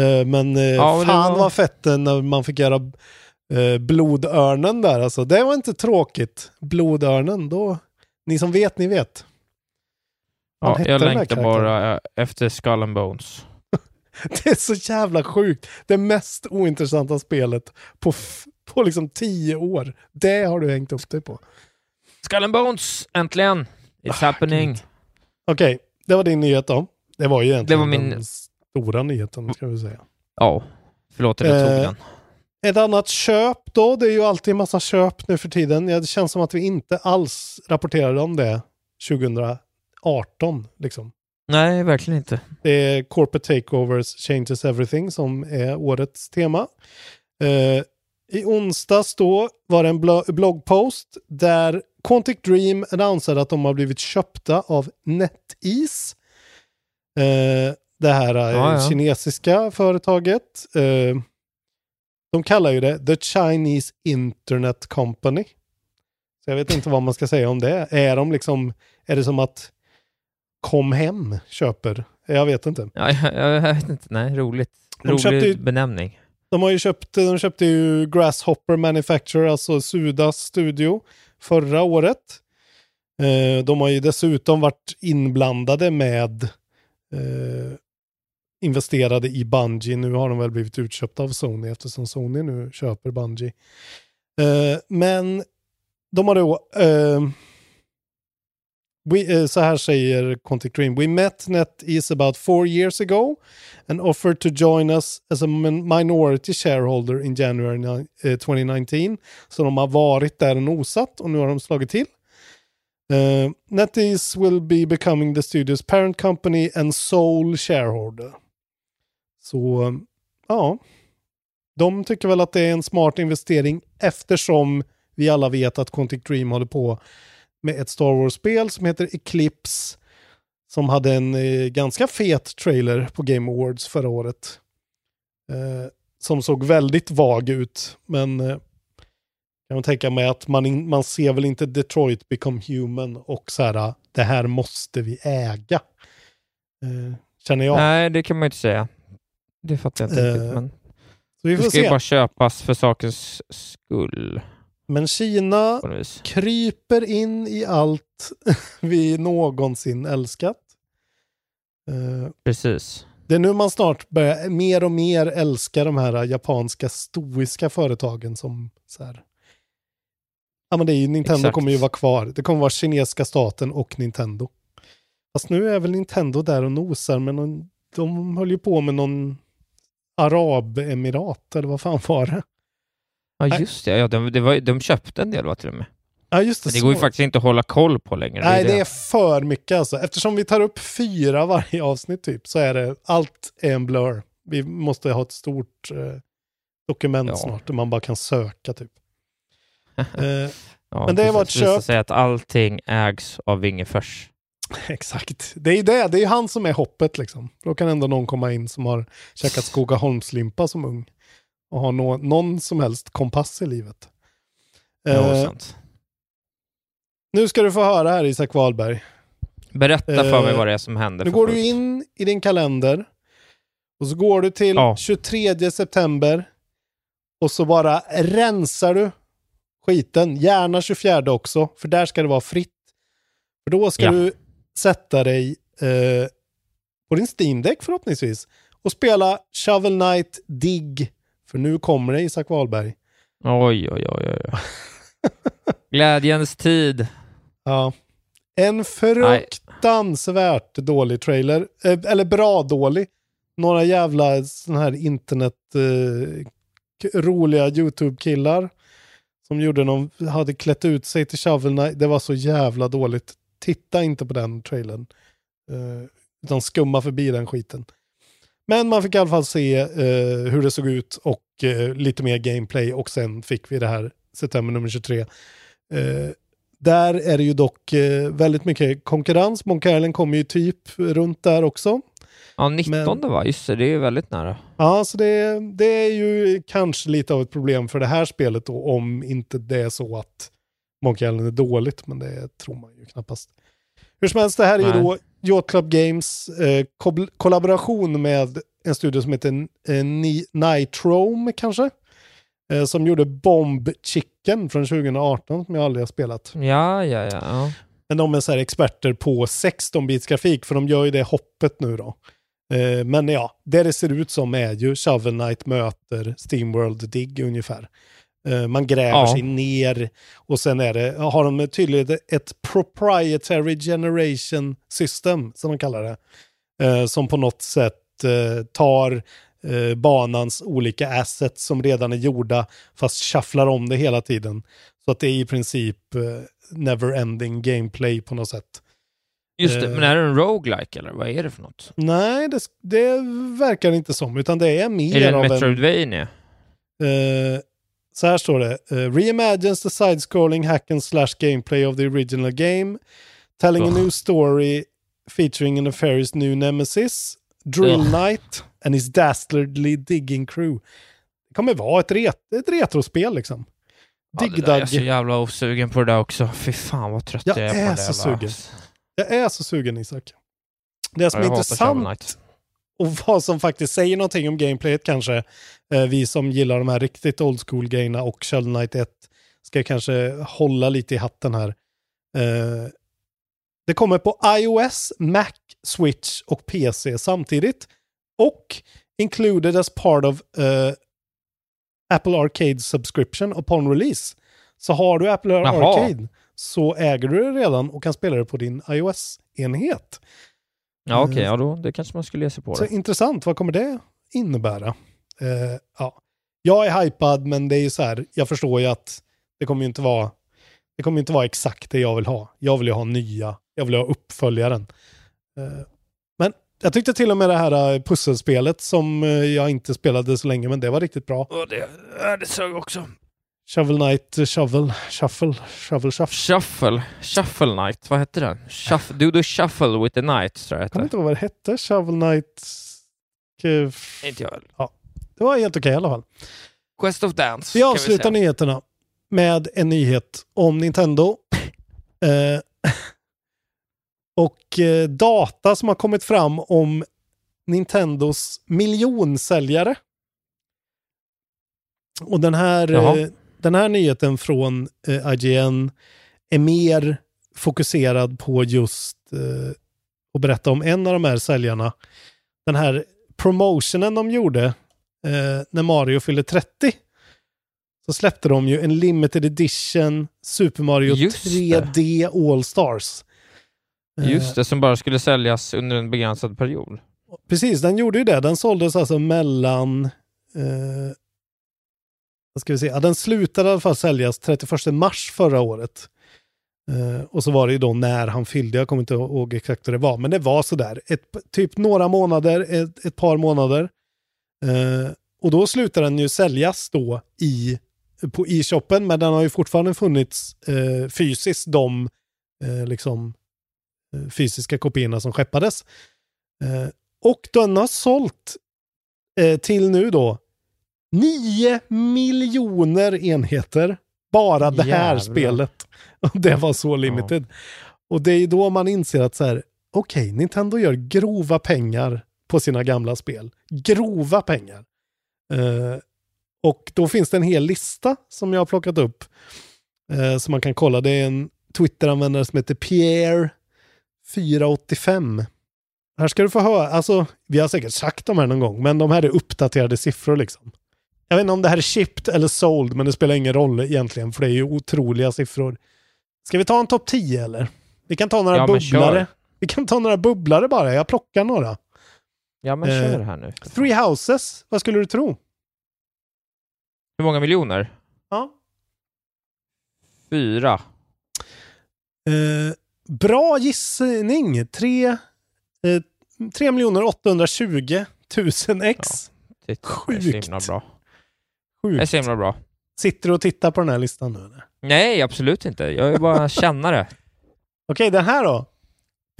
Eh, men eh,
Ja,
fan
var-
vad fett eh, när man fick göra eh, blodörnen där alltså. Det var inte tråkigt. Blodörnen, då, ni som vet, ni vet.
Ja, jag längtar bara eh, efter Skull and Bones.
Det är så jävla sjukt. Det mest ointressanta spelet på, på liksom tio år. Det har du hängt upp dig på.
Skull and Bones, äntligen! It's
Ah,
happening.
Okej, det var din nyhet då. Det var ju egentligen
var min-
den stora nyheten, ska vi säga.
Ja, förlåt att jag tog
Eh,
den.
Ett annat köp då, det är ju alltid en massa köp nu för tiden. Ja, det känns som att vi inte alls rapporterade om det 2018. Liksom.
Nej, verkligen inte.
Det är Corporate Takeovers Changes Everything som är årets tema. Eh, I onsdags då var det en blo- bloggpost där Quantic Dream annonserade att de har blivit köpta av NetEase. Eh, det här eh,
Ja, ja.
kinesiska företaget. Eh, de kallar ju det The Chinese Internet Company. Så jag vet inte vad man ska säga om det. Är de liksom, är det som att Kom Hem köper? Jag vet inte.
Ja, jag, jag vet inte. Nej, roligt.
De
Rolig
ju-
benämning.
De har ju köpt, de köpte ju Grasshopper Manufacturer, alltså Sudas studio, förra året. Eh, de har ju dessutom varit inblandade med eh, investerade i Bungie. Nu har de väl blivit utköpta av Sony eftersom Sony nu köper Bungie. Eh, men de har då... We, uh, så här säger Contic Dream. We met NetEase about four years ago and offered to join us as a minority shareholder in January 2019. Eh, så de har varit där och nosat och nu har de slagit till. Eh, uh, NetEase will be becoming the studio's parent company and sole shareholder. Så ja, de tycker väl att det är en smart investering eftersom vi alla vet att Quantic Dream håller på med ett Star Wars-spel som heter Eclipse. Som hade en eh, ganska fet trailer på Game Awards förra året. Eh, som såg väldigt vag ut, men eh, kan man tänka mig att man, in, man ser väl inte Detroit Become Human och så här, det här måste vi äga. Eh, känner jag.
Nej, det kan man ju inte säga. Det fattar jag inte
Eh,
riktigt. Men
Så vi
det
får
ska ju
se.
bara köpas för sakens skull.
Men Kina kryper in i allt vi någonsin älskat. Eh,
Precis.
Det är nu man snart börjar mer och mer älska de här japanska stoiska företagen som så här. Ja men det är ju, Nintendo
Exakt.
kommer ju vara kvar. Det kommer vara kinesiska staten och Nintendo. Fast nu är väl Nintendo där och nosar men de, de höll ju på med någon arabemirat eller vad fan var det?
Ja, just det. Ja, de, det var, de köpte en del va, till och med.
Ja just det.
Men det går ju faktiskt inte att hålla koll på längre.
Nej, det är för mycket alltså. Eftersom vi tar upp fyra varje avsnitt typ så är det allt är en blur. Vi måste ha ett stort eh, dokument
Ja.
snart där man bara kan söka typ. eh,
Ja,
Men det var ett
precis. visar
köp.
sig att allting ägs av Wingefors.
exakt. Det är ju det. Det är han som är hoppet liksom. Då kan ändå någon komma in som har käkat Skogaholmslimpa som ung. Och har nå- någon som helst kompass i livet.
Ja,
Eh,
sant.
nu ska du få höra här Isak Wahlberg.
Berätta för mig
eh,
vad det är som händer.
Nu går du in i din kalender och så går du till
Ja.
23 september och så bara rensar du skiten. Gärna 24 också, för där ska det vara fritt. För då ska
Ja.
du sätta dig eh, på din Steam Deck förhoppningsvis och spela Shovel Knight Dig. För nu kommer det Isak Wahlberg.
Oj, oj, oj, oj. Glädjens tid.
Ja. En fruktansvärt dålig trailer. Eh, eller bra dålig. Några jävla sådana här internet eh, roliga YouTube-killar. Som gjorde någon, hade klätt ut sig till Shovel Knight. Det var så jävla dåligt. Titta inte på den trailern. Eh, utan skumma förbi den skiten. Men man fick i alla fall se eh, hur det såg ut och eh, lite mer gameplay och sen fick vi det här september nummer 23. Eh, där är det ju dock eh, väldigt mycket konkurrens. Monkey Island kommer ju typ runt där också.
Ja, 19 va? Just det, det är ju väldigt nära.
Ja, så det, det är ju kanske lite av ett problem för det här spelet då, om inte det är så att Monkey Island är dåligt, men det tror man ju knappast. Hur som helst, det här är ju då Yacht Club Games eh, kollaboration med en studio som heter eh, Ni- Nitrome kanske? Eh, som gjorde Bomb Chicken från 2018 som jag aldrig har spelat.
Ja, ja, ja. ja.
Men de är så här experter på 16-bits grafik, för de gör ju det hoppet nu då. Eh, men ja, det det ser ut som är ju Shovel Knight möter Steamworld Dig ungefär. Eh, man gräver
Ja.
sig ner och sen är det, har de tydligen ett proprietary generation system, som de kallar det. Eh, som på något sätt eh, tar banans olika assets som redan är gjorda, fast shufflar om det hela tiden. Så att det är i princip never-ending gameplay på något sätt.
Just det, men är det en roguelike eller vad är det för något?
Nej, det, det verkar inte som, utan det är mer
Är det en
av en...
Metroidvania?
Så här står det. Uh, reimagines the side-scrolling hack and slash gameplay of the original game. Telling a
Ugh.
new story featuring a nefarious new nemesis. Drill
Ugh.
Knight and his dastardly digging crew. Det kommer vara ett, ret ett retrospel liksom.
Ja, där är jag så jävla osugen på det där också. Fy fan vad trött
Jag
jag är på
är
det
så
jävla-
sugen. Jag är så sugen Isak. Det som
Ja,
är
jag
intressant. Och vad som faktiskt säger någonting om gameplayet kanske. Eh, vi som gillar de här riktigt old school grejerna och Shovel Knight 1 ska kanske hålla lite i hatten här. Eh, det kommer på iOS, Mac, Switch och PC samtidigt. Och included as part of uh, Apple Arcade subscription upon release. Så har du Apple
Jaha.
Arcade så äger du det redan och kan spela det på din iOS-enhet.
Ja, okej, ja då, det kanske man skulle ge sig på
Så
det.
intressant, vad kommer det innebära? Eh, ja. Jag är hypad, men det är ju så här, jag förstår ju att det kommer ju inte vara, det kommer inte vara exakt det jag vill ha. Jag vill ju ha nya, jag vill ha uppföljaren. Eh, men jag tyckte till och med det här eh, pusselspelet som eh, jag inte spelade så länge, men det var riktigt bra.
Och det, det sög också.
Shovel Knight, eh, Shovel, Shuffle, Shovel Shuffle.
Shuffle, Shuffle Night, vad hette den? Shuff, do the Shuffle with the Night, tror jag
Jag kommer inte ihåg vad det hette, Shovel Knight. eh,
hette. Inte jag väl.
Det var helt okej i alla fall.
Quest of Dance.
Vi avslutar
säga.
nyheterna med en nyhet om Nintendo. Eh, och eh, data som har kommit fram om Nintendos miljonsäljare. Och den här,
Jaha.
Den här nyheten från eh, IGN är mer fokuserad på just eh, att berätta om en av de här säljarna. Den här promotionen de gjorde eh, när Mario fyllde 30 så släppte de ju en limited edition Super Mario
Just det.
3D All Stars. Eh,
Just det, som bara skulle säljas under en begränsad period.
Precis, den gjorde ju det. Den såldes alltså mellan... Vad ska vi se? Ja, den slutade i alla fall säljas 31 mars förra året. Uh, och så var det ju då när han fyllde, jag kommer inte ihåg exakt hur det var, men det var sådär, ett, typ några månader, ett, ett par månader. Uh, och då slutade den ju säljas då i, på e-shoppen, men den har ju fortfarande funnits uh, fysiskt, de liksom, fysiska kopiorna som skeppades. Och den har sålt till nu då 9 miljoner enheter. Bara det här
Jävlar.
spelet. Och det var så limited. Och det är då man inser att så här, okej, Nintendo gör grova pengar på sina gamla spel. Grova pengar. Eh, och då finns det en hel lista som jag har plockat upp. Eh, som man kan kolla. Det är en Twitter-användare som heter Pierre485. Här ska du få höra, alltså vi har säkert sagt de här någon gång, men de här är uppdaterade siffror liksom. Jag vet inte om det här är shipped eller sold, men det spelar ingen roll egentligen, för det är ju otroliga siffror. Ska vi ta en topp 10 eller? Vi kan ta några
Ja,
bubblare. Vi kan ta några bubblare bara, jag plockar några.
Ja, men
Eh,
kör här nu.
Three Houses, vad skulle du tro?
Hur många miljoner?
Ja.
Fyra.
Eh, bra gissning. 3 eh, 3 820 000 ex.
Det är
Sjukt.
himla bra. Det är
Sjukt.
så himla bra.
Sitter du och tittar på den här listan nu eller?
Nej, absolut inte. Jag är bara kännare.
Okej, den här då?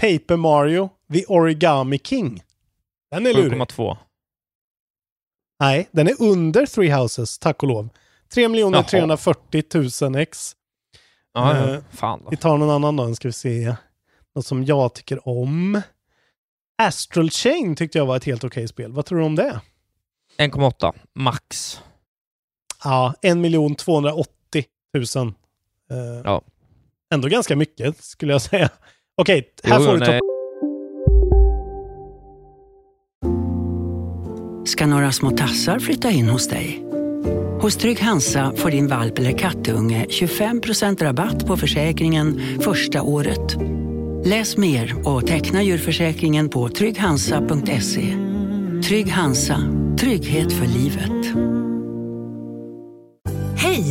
Paper Mario, The Origami King. Den är lurig.
7,2.
Nej, den är under Three Houses, tack och lov. 3
Jaha.
340 000 ex.
Ja.
Eh,
Fan då.
Vi tar någon annan då, ska vi se. Något som jag tycker om. Astral Chain tyckte jag var ett helt okej spel. Vad tror du om det?
1,8 max.
Ja, 1 280 000. Eh,
Ja.
Ändå ganska mycket skulle jag säga. Okej, här
Jo,
får du
nej.
topp
ska några små tassar flytta in hos dig. Hos Trygg Hansa får din valp eller kattunge 25% rabatt på försäkringen första året. Läs mer och teckna djurförsäkringen på trygghansa.se. Trygg Hansa, trygghet för livet.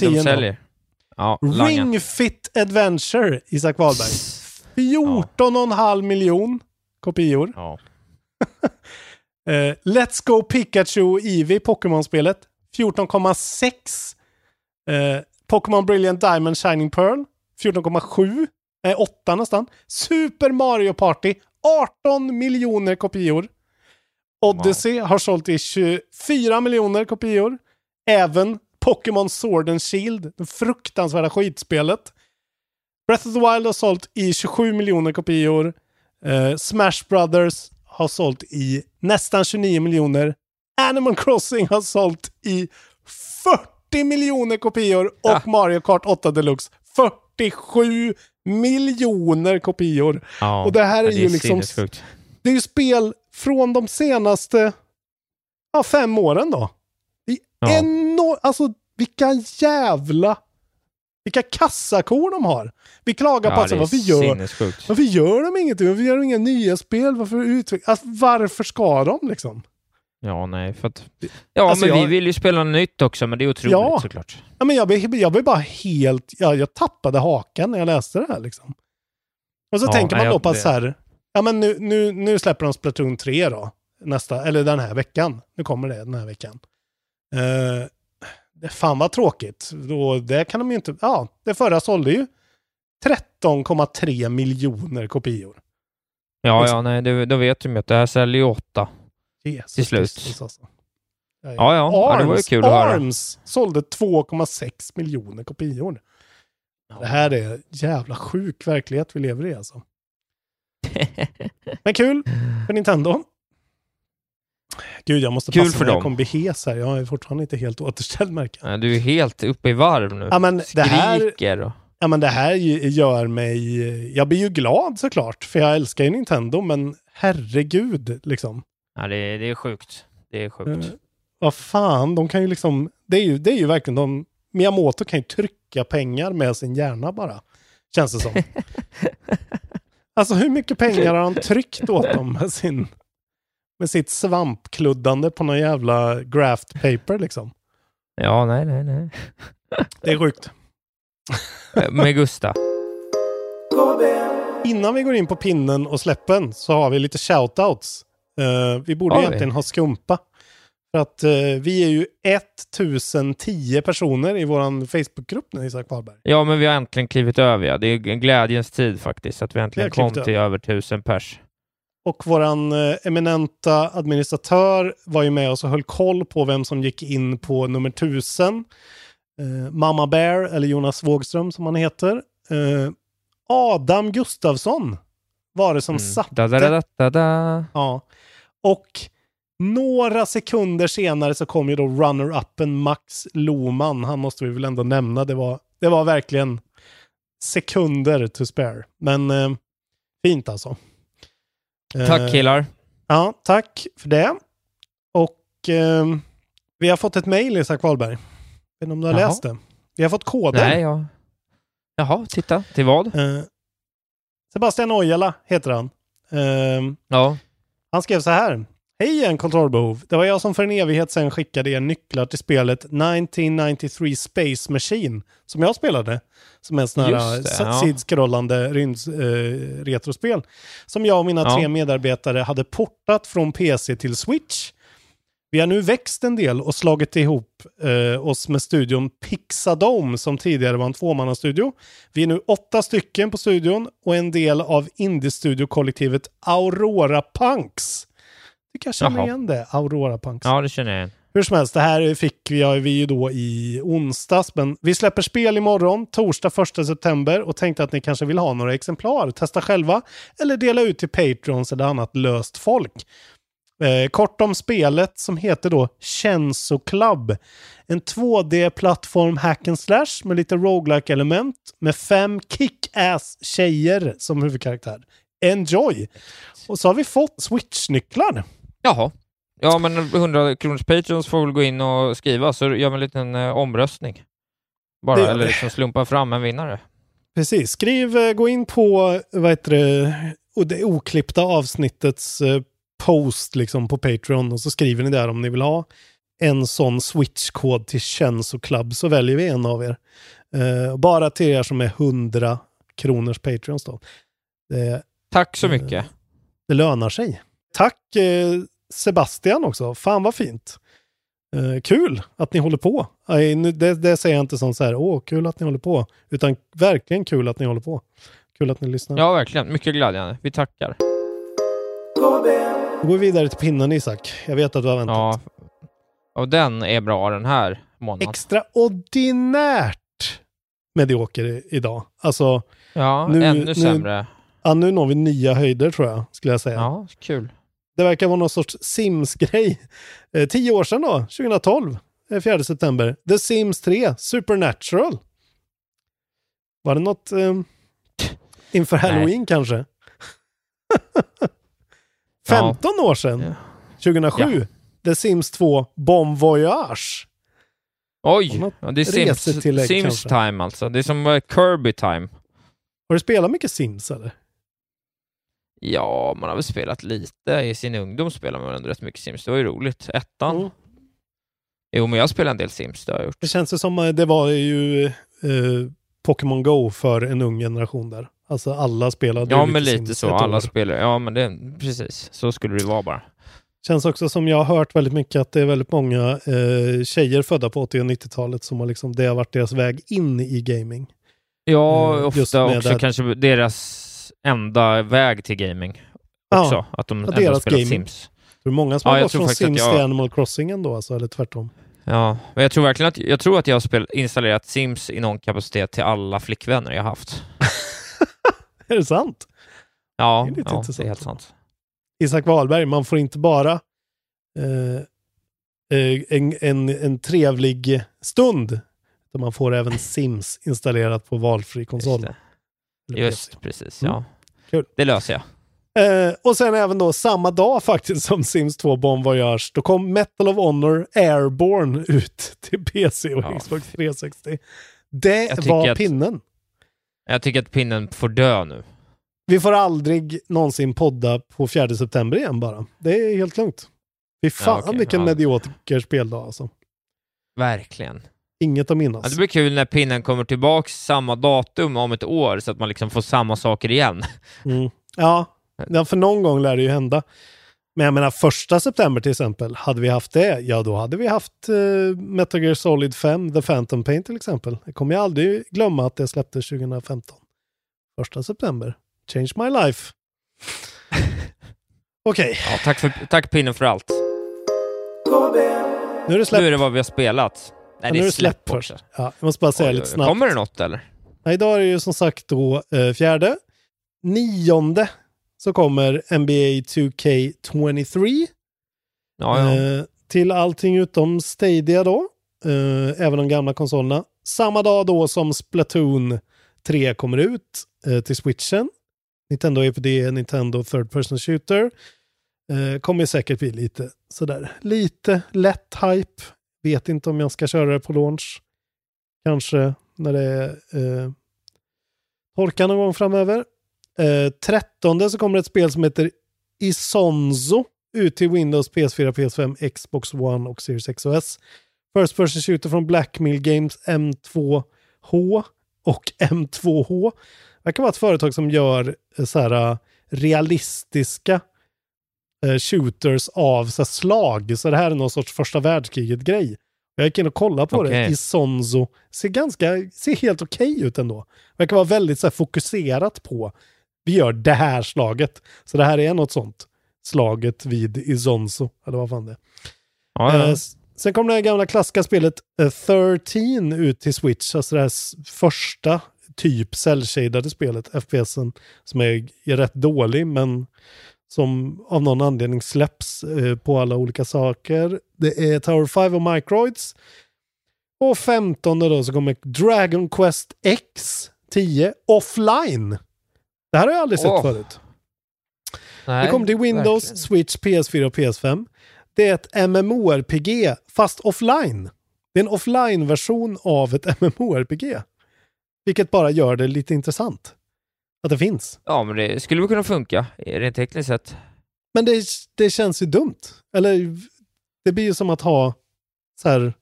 De säljer. Ja.
Ring Fit Adventure, Isak Wahlberg. 14,5 miljon. kopior.
Ja.
Eh, Let's Go Pikachu Eevee, Pokémon-spelet. 14,6. Eh, Pokémon Brilliant Diamond Shining Pearl. 14,7. Eh, 8 nästan. Super Mario Party. 18 miljoner kopior. Odyssey har sålt i 24 miljoner kopior. Även Pokémon Sword and Shield, det fruktansvärda skitspelet. Breath of the Wild har sålt i 27 miljoner kopior. Eh, Smash Brothers har sålt i nästan 29 miljoner. Animal Crossing har sålt i 40 miljoner kopior och Mario Kart 8 Deluxe 47 miljoner kopior.
Ja,
och det här är
ja,
ju liksom...
sinnessjukt.
Det är ju spel från de senaste ja, fem åren då. Det är
Ja.
enormt, alltså vilka jävla, vilka kassakor de har. Vi klagar på
Ja,
att så,
det är
varför gör, varför gör de ingenting? Varför gör de inga nya spel? Varför? Alltså, varför ska de liksom?
Ja, nej, för att... Ja,
Alltså,
men
jag-
vi vill ju spela nytt också, men det är otroligt
Ja.
såklart.
Ja, men jag, blev- jag blev bara helt, ja, jag tappade hakan när jag läste det här liksom. Och så
Ja,
tänker man
nej,
då på att så här, ja men nu, nu, nu släpper de Splatoon 3 då, nästa, eller den här veckan. Nu kommer det den här veckan. Uh, det fan vad tråkigt. Då, det kan de ju inte, ja, det förra sålde ju 13,3 miljoner kopior.
Ja,
Liksom.
ja, nej, det, då vet de ju att det här säljer ju åtta
Jesus
till slut.
Kristus, alltså. Ja,
Ja, ja. Ja, det var ju kul att höra.
Arms sålde 2,6 miljoner kopior. Det här är jävla sjuk verklighet vi lever i alltså. Men kul för Nintendo. Gud, jag måste
Kul
passa
för
mig. Jag
dem.
kommer bli hes här. Jag är fortfarande inte helt återställd märker jag.
Du är helt uppe i varv nu.
Ja, men det här-
Skriker och...
Ja, men det här gör mig... Jag blir ju glad såklart, för jag älskar ju Nintendo, men herregud liksom.
Ja, det, är- det är sjukt. Det är sjukt.
Eh, vad fan, de kan ju liksom... Det är ju, det är ju verkligen de... Miyamoto kan ju trycka pengar med sin hjärna bara. Känns det som. alltså hur mycket pengar har han tryckt åt dem med sin... Med sitt svampkluddande på någon jävla graft paper liksom.
Ja, nej, nej, nej.
Det är sjukt.
Eh, Med Gusta.
Innan vi går in på pinnen och släppen så har vi lite shoutouts. Uh, vi borde
Har vi?
egentligen ha skumpa. För att eh, vi är ju 1010 personer i vår Facebookgrupp nu, Isak Wahlberg.
Ja, men vi har äntligen klivit över, ja. Det är en glädjens tid faktiskt, att vi äntligen
Vi
kom till över tusen pers.
Och våran eh, eminenta administratör var ju med oss och höll koll på vem som gick in på nummer 1000. Eh, Mamma Bear, eller Jonas Wågström som han heter. Eh, Adam Gustafsson var det som
Mm.
satte.
Da, da, da, da, da.
Ja. Och några sekunder senare så kom ju då runner-upen Max Loman. Han måste vi väl ändå nämna. Det var, det var verkligen sekunder to spare. Men eh, fint alltså.
Tack
Eh,
killar.
Ja, tack för det. Och eh, vi har fått ett mejl, Isak Wahlberg. Jag vet inte om du har
Jaha.
läst det. Vi har fått koden.
Nej, ja. Jaha, titta. Till vad?
Eh, Sebastian Ojala heter han. Eh,
Ja.
Han skrev så här. Hej en kontrollbehov. Det var jag som för en evighet sedan skickade er nycklar till spelet 1993 Space Machine. Som jag spelade. Som är en sån här
ja.
sidskrollande eh, retrospel. Som jag och mina
Ja.
tre medarbetare hade portat från PC till Switch. Vi har nu växt en del och slagit ihop eh, oss med studion Pixadome som tidigare var en tvåmannastudio. Vi är nu åtta stycken på studion och en del av indie-studiokollektivet Aurora Punks. Tycker jag känner
Jaha.
igen det, Aurora Punks.
Ja, det känner jag igen.
Hur som helst, det här fick vi, vi ju då i onsdags, men vi släpper spel imorgon, torsdag 1 september och tänkte att ni kanske vill ha några exemplar, testa själva eller dela ut till Patrons eller annat löst folk. Eh, kort om spelet som heter då Kenzo Club. En 2D-plattform hack and slash med lite roguelike element med fem kick-ass tjejer som huvudkaraktär. Enjoy! Och så har vi fått Switch-nycklar.
Jaha. Ja, men 100 kronors patrons får väl gå in och skriva, så gör vi en liten eh, omröstning. Bara,
Det
eller liksom slumpa fram en vinnare.
Precis, skriv, eh, gå in på vad heter det, det oklippta avsnittets eh, post liksom på Patreon och så skriver ni där om ni vill ha en sån switch-kod till Kenzo Club så väljer vi en av er. Eh, bara till er som är 100 kronors Patreons då. Det,
Tack så mycket.
Det lönar sig. Tack eh, Sebastian också. Fan vad fint. Eh, kul att ni håller på. Det, det säger jag inte som så här, åh, kul att ni håller på. Utan verkligen kul att ni håller på. Kul att ni lyssnar.
Ja, verkligen. Mycket glädjande. Vi tackar.
Då går vi vidare till pinnen Isak. Jag vet att du har väntat.
Ja. Och den är bra den här månaden.
Extraordinärt medioker idag. Alltså,
Ja,
nu-
ännu
nu-
sämre.
ja, nu når vi nya höjder tror jag, skulle jag säga.
Ja, kul.
Det verkar vara någon sorts Sims-grej. Eh, tio år sedan då, 2012, eh, 4 september. The Sims 3, Supernatural. Var det något eh, inför
Nej.
Halloween kanske? 15 år sedan, 2007. The Sims 2, Bon Voyage.
Oj! Ja, det är Sims, Sims time alltså. Det är som eh, Kirby time.
Har du spelat mycket Sims eller?
Ja, man har väl spelat lite. I sin ungdom spelade man ändå rätt mycket Sims. Det var ju roligt. Ettan.
Mm.
Jo, men jag spelar en del Sims. Det har jag gjort.
Det känns ju som eh, det var ju eh, Pokémon Go för en ung generation där. Alltså alla spelade
Ja, men lite
Sims
så. Alla
år.
spelar. Ja, men det, precis. Så skulle det vara bara.
Känns också som jag har hört väldigt mycket att det är väldigt många eh, tjejer födda på 80 och 90-talet som har liksom, det har varit deras väg in i gaming.
Ja,
Eh,
ofta också
det-
kanske deras enda väg till gaming. Också.
Ja,
att de ändå spelat
gaming.
Sims.
Tror många som
Ja,
har gått från Sims
jag-
till Animal Crossing ändå, alltså, eller tvärtom?
Ja, men jag tror verkligen att jag tror att jag har spel, installerat Sims i någon kapacitet till alla flickvänner jag haft.
Är det sant?
Ja,
Det är lite
ja det är helt sant.
Isak Wahlberg, man får inte bara eh, eh, en, en, en trevlig stund, utan man får även Sims installerat på valfri konsol.
Just, Just precis,
Mm.
ja.
Kul.
Det löser jag.
Eh, och sen även då samma dag faktiskt som Sims 2 Bon Voyage, då kom Metal of Honor Airborne ut till PC och
Ja.
Xbox 360. Det var
att-
pinnen.
Jag tycker att pinnen får dö nu.
Vi får aldrig någonsin podda på 4 september igen bara. Det är helt lugnt. Fy fan
okej,
vilken
ja.
medioker speldag alltså.
Verkligen.
Inget att minnas.
Ja, det blir kul när pinnen kommer tillbaks samma datum om ett år så att man liksom får samma saker igen.
Mm. Ja, för någon gång lär det ju hända. Men jag menar första september till exempel, hade vi haft det, ja då hade vi haft eh, Metal Gear Solid 5, The Phantom Pain till exempel. Det kommer jag aldrig glömma att det släpptes 2015. Första september. Change my life. Okej,
Ja, tack, för, tack pinnen för allt.
nu är det släppt.
Nu är det vad vi har spelat. Nej, det är släpp
först. Ja, jag måste bara säga
Oj,
lite
oj,
snabbt.
Kommer det något eller?
Ja, idag är det ju som sagt då eh, fjärde. Nionde så kommer NBA 2K23.
Ja, ja.
Eh, till allting utom Stadia då. Eh, även de gamla konsolerna. Samma dag då som Splatoon 3 kommer ut eh, till switchen. Nintendo EPD, Nintendo Third Person Shooter. Eh, kommer säkert bli lite sådär, lite lätt hype. Vet inte om jag ska köra det på launch. Kanske när det är eh, torka någon gång framöver. Eh, 13 så kommer ett spel som heter Isonzo ut till Windows, PS4, PS5, Xbox One och Series X och S. First person shooter från Blackmill Games M2H och M2H. Det kan vara ett företag som gör eh, så här eh, realistiska eh, shooters av så slag. Så det här är någon sorts första världskriget-grej. Jag gick in och kollade på det.
Okej.
Isonzo ser ganska, ser helt okej ut ändå. Verkar vara väldigt så här, fokuserat på vi gör det här slaget. Så det här är något sånt. Slaget vid Isonzo, eller vad fan det är.
Ja,
Eh,
ja.
s- sen kom det här gamla klassiska spelet eh, 13 ut till Switch, alltså det här första typ cell-shadade spelet, FPSen, som är, är rätt dålig, men som av någon anledning släpps eh, på alla olika saker. Det är Tower 5 och Microids. Och 15 då så kommer Dragon Quest X 10 offline. Det här har jag aldrig sett
Åh.
förut.
Nej,
Det kommer till Windows,
verkligen.
Switch, PS4 och PS5. Det är ett MMORPG, fast offline. Det är en offline-version av ett MMORPG. Vilket bara gör det lite intressant. Att det finns.
Ja, men det skulle väl kunna funka, rent tekniskt sett.
Men det, det känns ju dumt. Eller det blir ju som att ha så här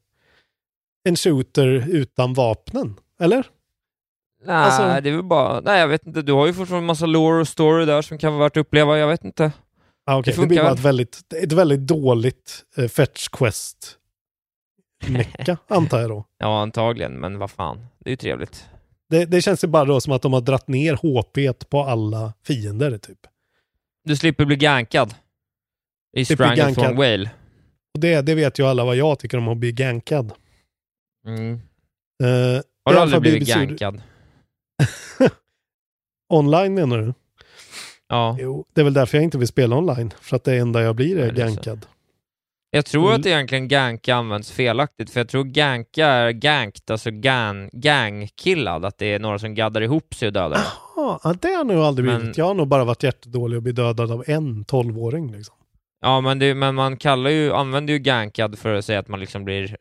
en shooter utan vapnen. Eller?
Nej,
Alltså-
det är väl bara... Nej, jag vet inte. Du har ju fortfarande en massa lore och story där som kan vara värt att uppleva. Jag vet inte.
Ah, okej.
Det
Det, blir bara ett väldigt, ett väldigt dåligt eh, Fetch Quest mecka, antar jag då.
Ja, antagligen, men vad fan. Det är ju trevligt.
Det, det känns ju bara då som att de har dratt ner HP på alla fiender typ.
Du slipper bli gankad. I Stranglethorn
gankad.
Whale.
Och det, det vet ju alla vad jag tycker om att bli gankad.
Mm.
I
Har du aldrig blivit gankad?
Online menar du?
Ja.
Jo, det är väl därför jag inte vill spela online. För att det enda jag blir är
är
gankad.
Jag tror
Mm.
att egentligen ganka används felaktigt, för jag tror ganka är ganked, alltså gan, gangkillad, att det är några som gaddar ihop sig och dödar dig.
Ja, det har jag nog aldrig
Men-
blivit. Jag har nog bara varit jättedålig och blivit dödad av en tolvåring. Liksom.
Ja, men, det, men man kallar ju, använder ju gankad för att säga att man liksom blir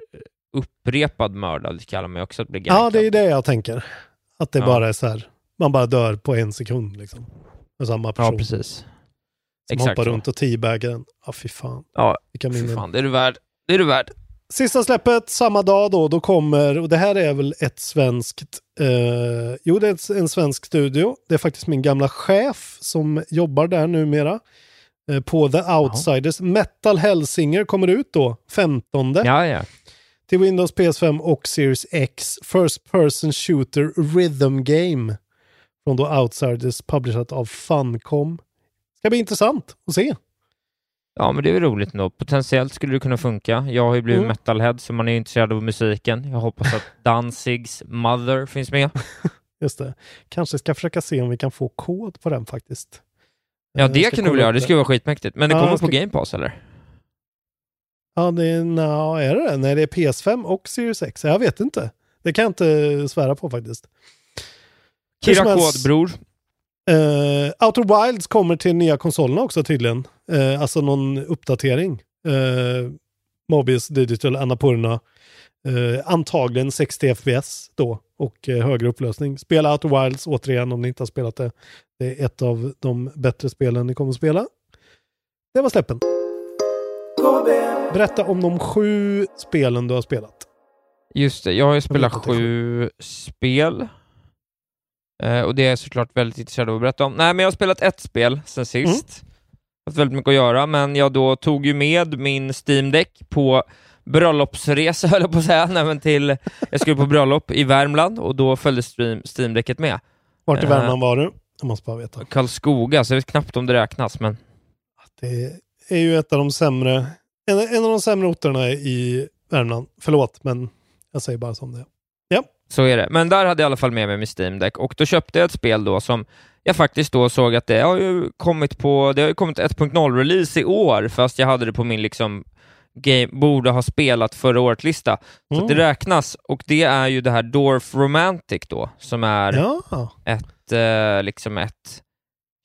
upprepad mördad, det kallar man ju också att bli gankad.
Ja, det är det jag tänker. Att det
Ja.
bara är så här, man bara dör på en sekund liksom. Med samma person.
Ja, precis.
Som
Exakt
hoppar
så.
runt och teabaggar den. Ja, fy fan.
Ja,
Vilka
fy
minnen.
fan, det är du värd. Det är du värd.
Sista släppet samma dag då, då kommer, och det här är väl ett svenskt, eh, jo det är en svensk studio. Det är faktiskt min gamla chef som jobbar där numera. Eh, på The Outsiders. Metal Hellsinger kommer ut då, 15.
Ja, ja.
Till Windows, PS5 och Series X. First Person Shooter Rhythm Game. Från då Outsiders, publicerat av Funcom. Ska bli intressant att se.
Ja, men det är väl roligt ändå. Potentiellt skulle det kunna funka. Jag har ju blivit
Mm.
metalhead, så man är intresserad av musiken. Jag hoppas att Danzigs Mother finns med.
Just det. Kanske ska försöka se om vi kan få kod på den faktiskt.
Ja, det
ska
kan du väl göra. Det skulle vara skitmäktigt. Men det
Ja,
kommer
ska-
på Game Pass, eller?
Ja, det är, no, är det det? Nej, det är PS5 och Series X. Jag vet inte. Det kan jag inte svära på faktiskt.
Kira Kod, bror.
Eh, Outer Wilds kommer till nya konsolerna också tydligen. Eh, alltså någon uppdatering. Eh, Mobius Digital Annapurna. Eh, antagligen 60 FPS då och eh, högre upplösning. Spela Outer Wilds återigen om ni inte har spelat det. Det är ett av de bättre spelen ni kommer att spela. Det var släppen. Berätta om de sju spelen du har spelat.
Just det, jag har ju spelat sju spel. Eh, och det är jag såklart väldigt intresserad av att berätta om. Nej, men jag har spelat ett spel sen sist.
Mm.
Haft väldigt mycket att göra, men jag då tog ju med min Steam Deck på bröllopsresa, höll jag på att säga. Nej, men till, jag skulle på bröllop i Värmland och då följde Steam, Decket med.
Vart i
Eh,
Värmland var du? Jag måste bara veta.
Karlskoga, så jag vet knappt om det räknas, men
Det är ju ett av de sämre, en, en av de sämre orterna i Värmland. Förlåt, men jag säger bara som det är.
Så är det. Men där hade jag i alla fall med mig min Steam Deck och då köpte jag ett spel då som jag faktiskt då såg att det har ju kommit på, det har ju kommit 1.0-release i år, fast jag hade det på min liksom game, borde ha spelat förra året-lista. Så
Mm.
det räknas, och det är ju det här Dorf Romantic då, som är
ja.
ett, eh, liksom ett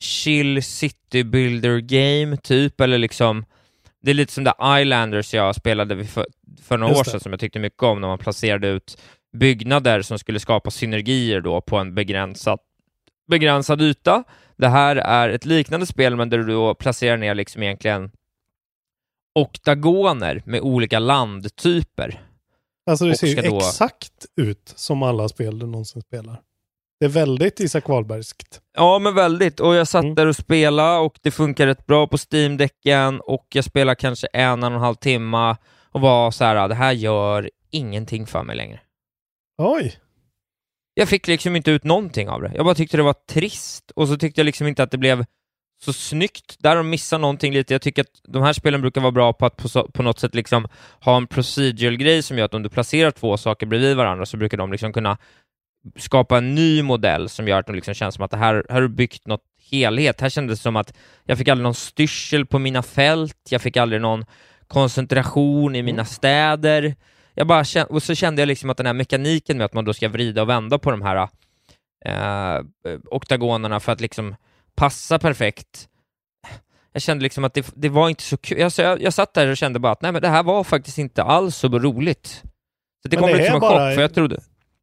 chill city builder game typ, eller liksom det är lite som det Islanders jag spelade för, för några
Just
år
det.
sedan som jag tyckte mycket om, när man placerade ut byggnader som skulle skapa synergier då på en begränsad, begränsad yta. Det här är ett liknande spel, men där du då placerar ner liksom egentligen oktagoner med olika landtyper.
Alltså det ser ju
då-
exakt ut som alla spel du någonsin spelar. Det är väldigt Isak Wahlbergskt.
Ja, men väldigt. Och jag satt
Mm.
där och spelade och det funkar rätt bra på Steam-däcken och jag spelade kanske en, en och en halv timme och var så här, det här gör ingenting för mig längre.
Oj!
Jag fick liksom inte ut någonting av det. Jag bara tyckte det var trist och så tyckte jag liksom inte att det blev så snyggt. Där de missat någonting lite. Jag tycker att de här spelen brukar vara bra på att på, så, på något sätt liksom ha en procedural-grej som gör att om du placerar två saker bredvid varandra så brukar de liksom kunna skapa en ny modell som gör att det liksom känns som att det här, här har du byggt något helhet. Här kändes det som att jag fick aldrig någon styrsel på mina fält, jag fick aldrig någon koncentration i mina städer. Jag bara kände, och så kände jag liksom att den här mekaniken med att man då ska vrida och vända på de här eh, oktagonerna för att liksom passa perfekt. Jag kände liksom att det, det var inte så kul. Jag, så jag, jag satt där och kände bara att nej men det här var faktiskt inte alls så roligt. Så det
Men
kom
det
lite
är
som en
bara-
chock, för jag trodde...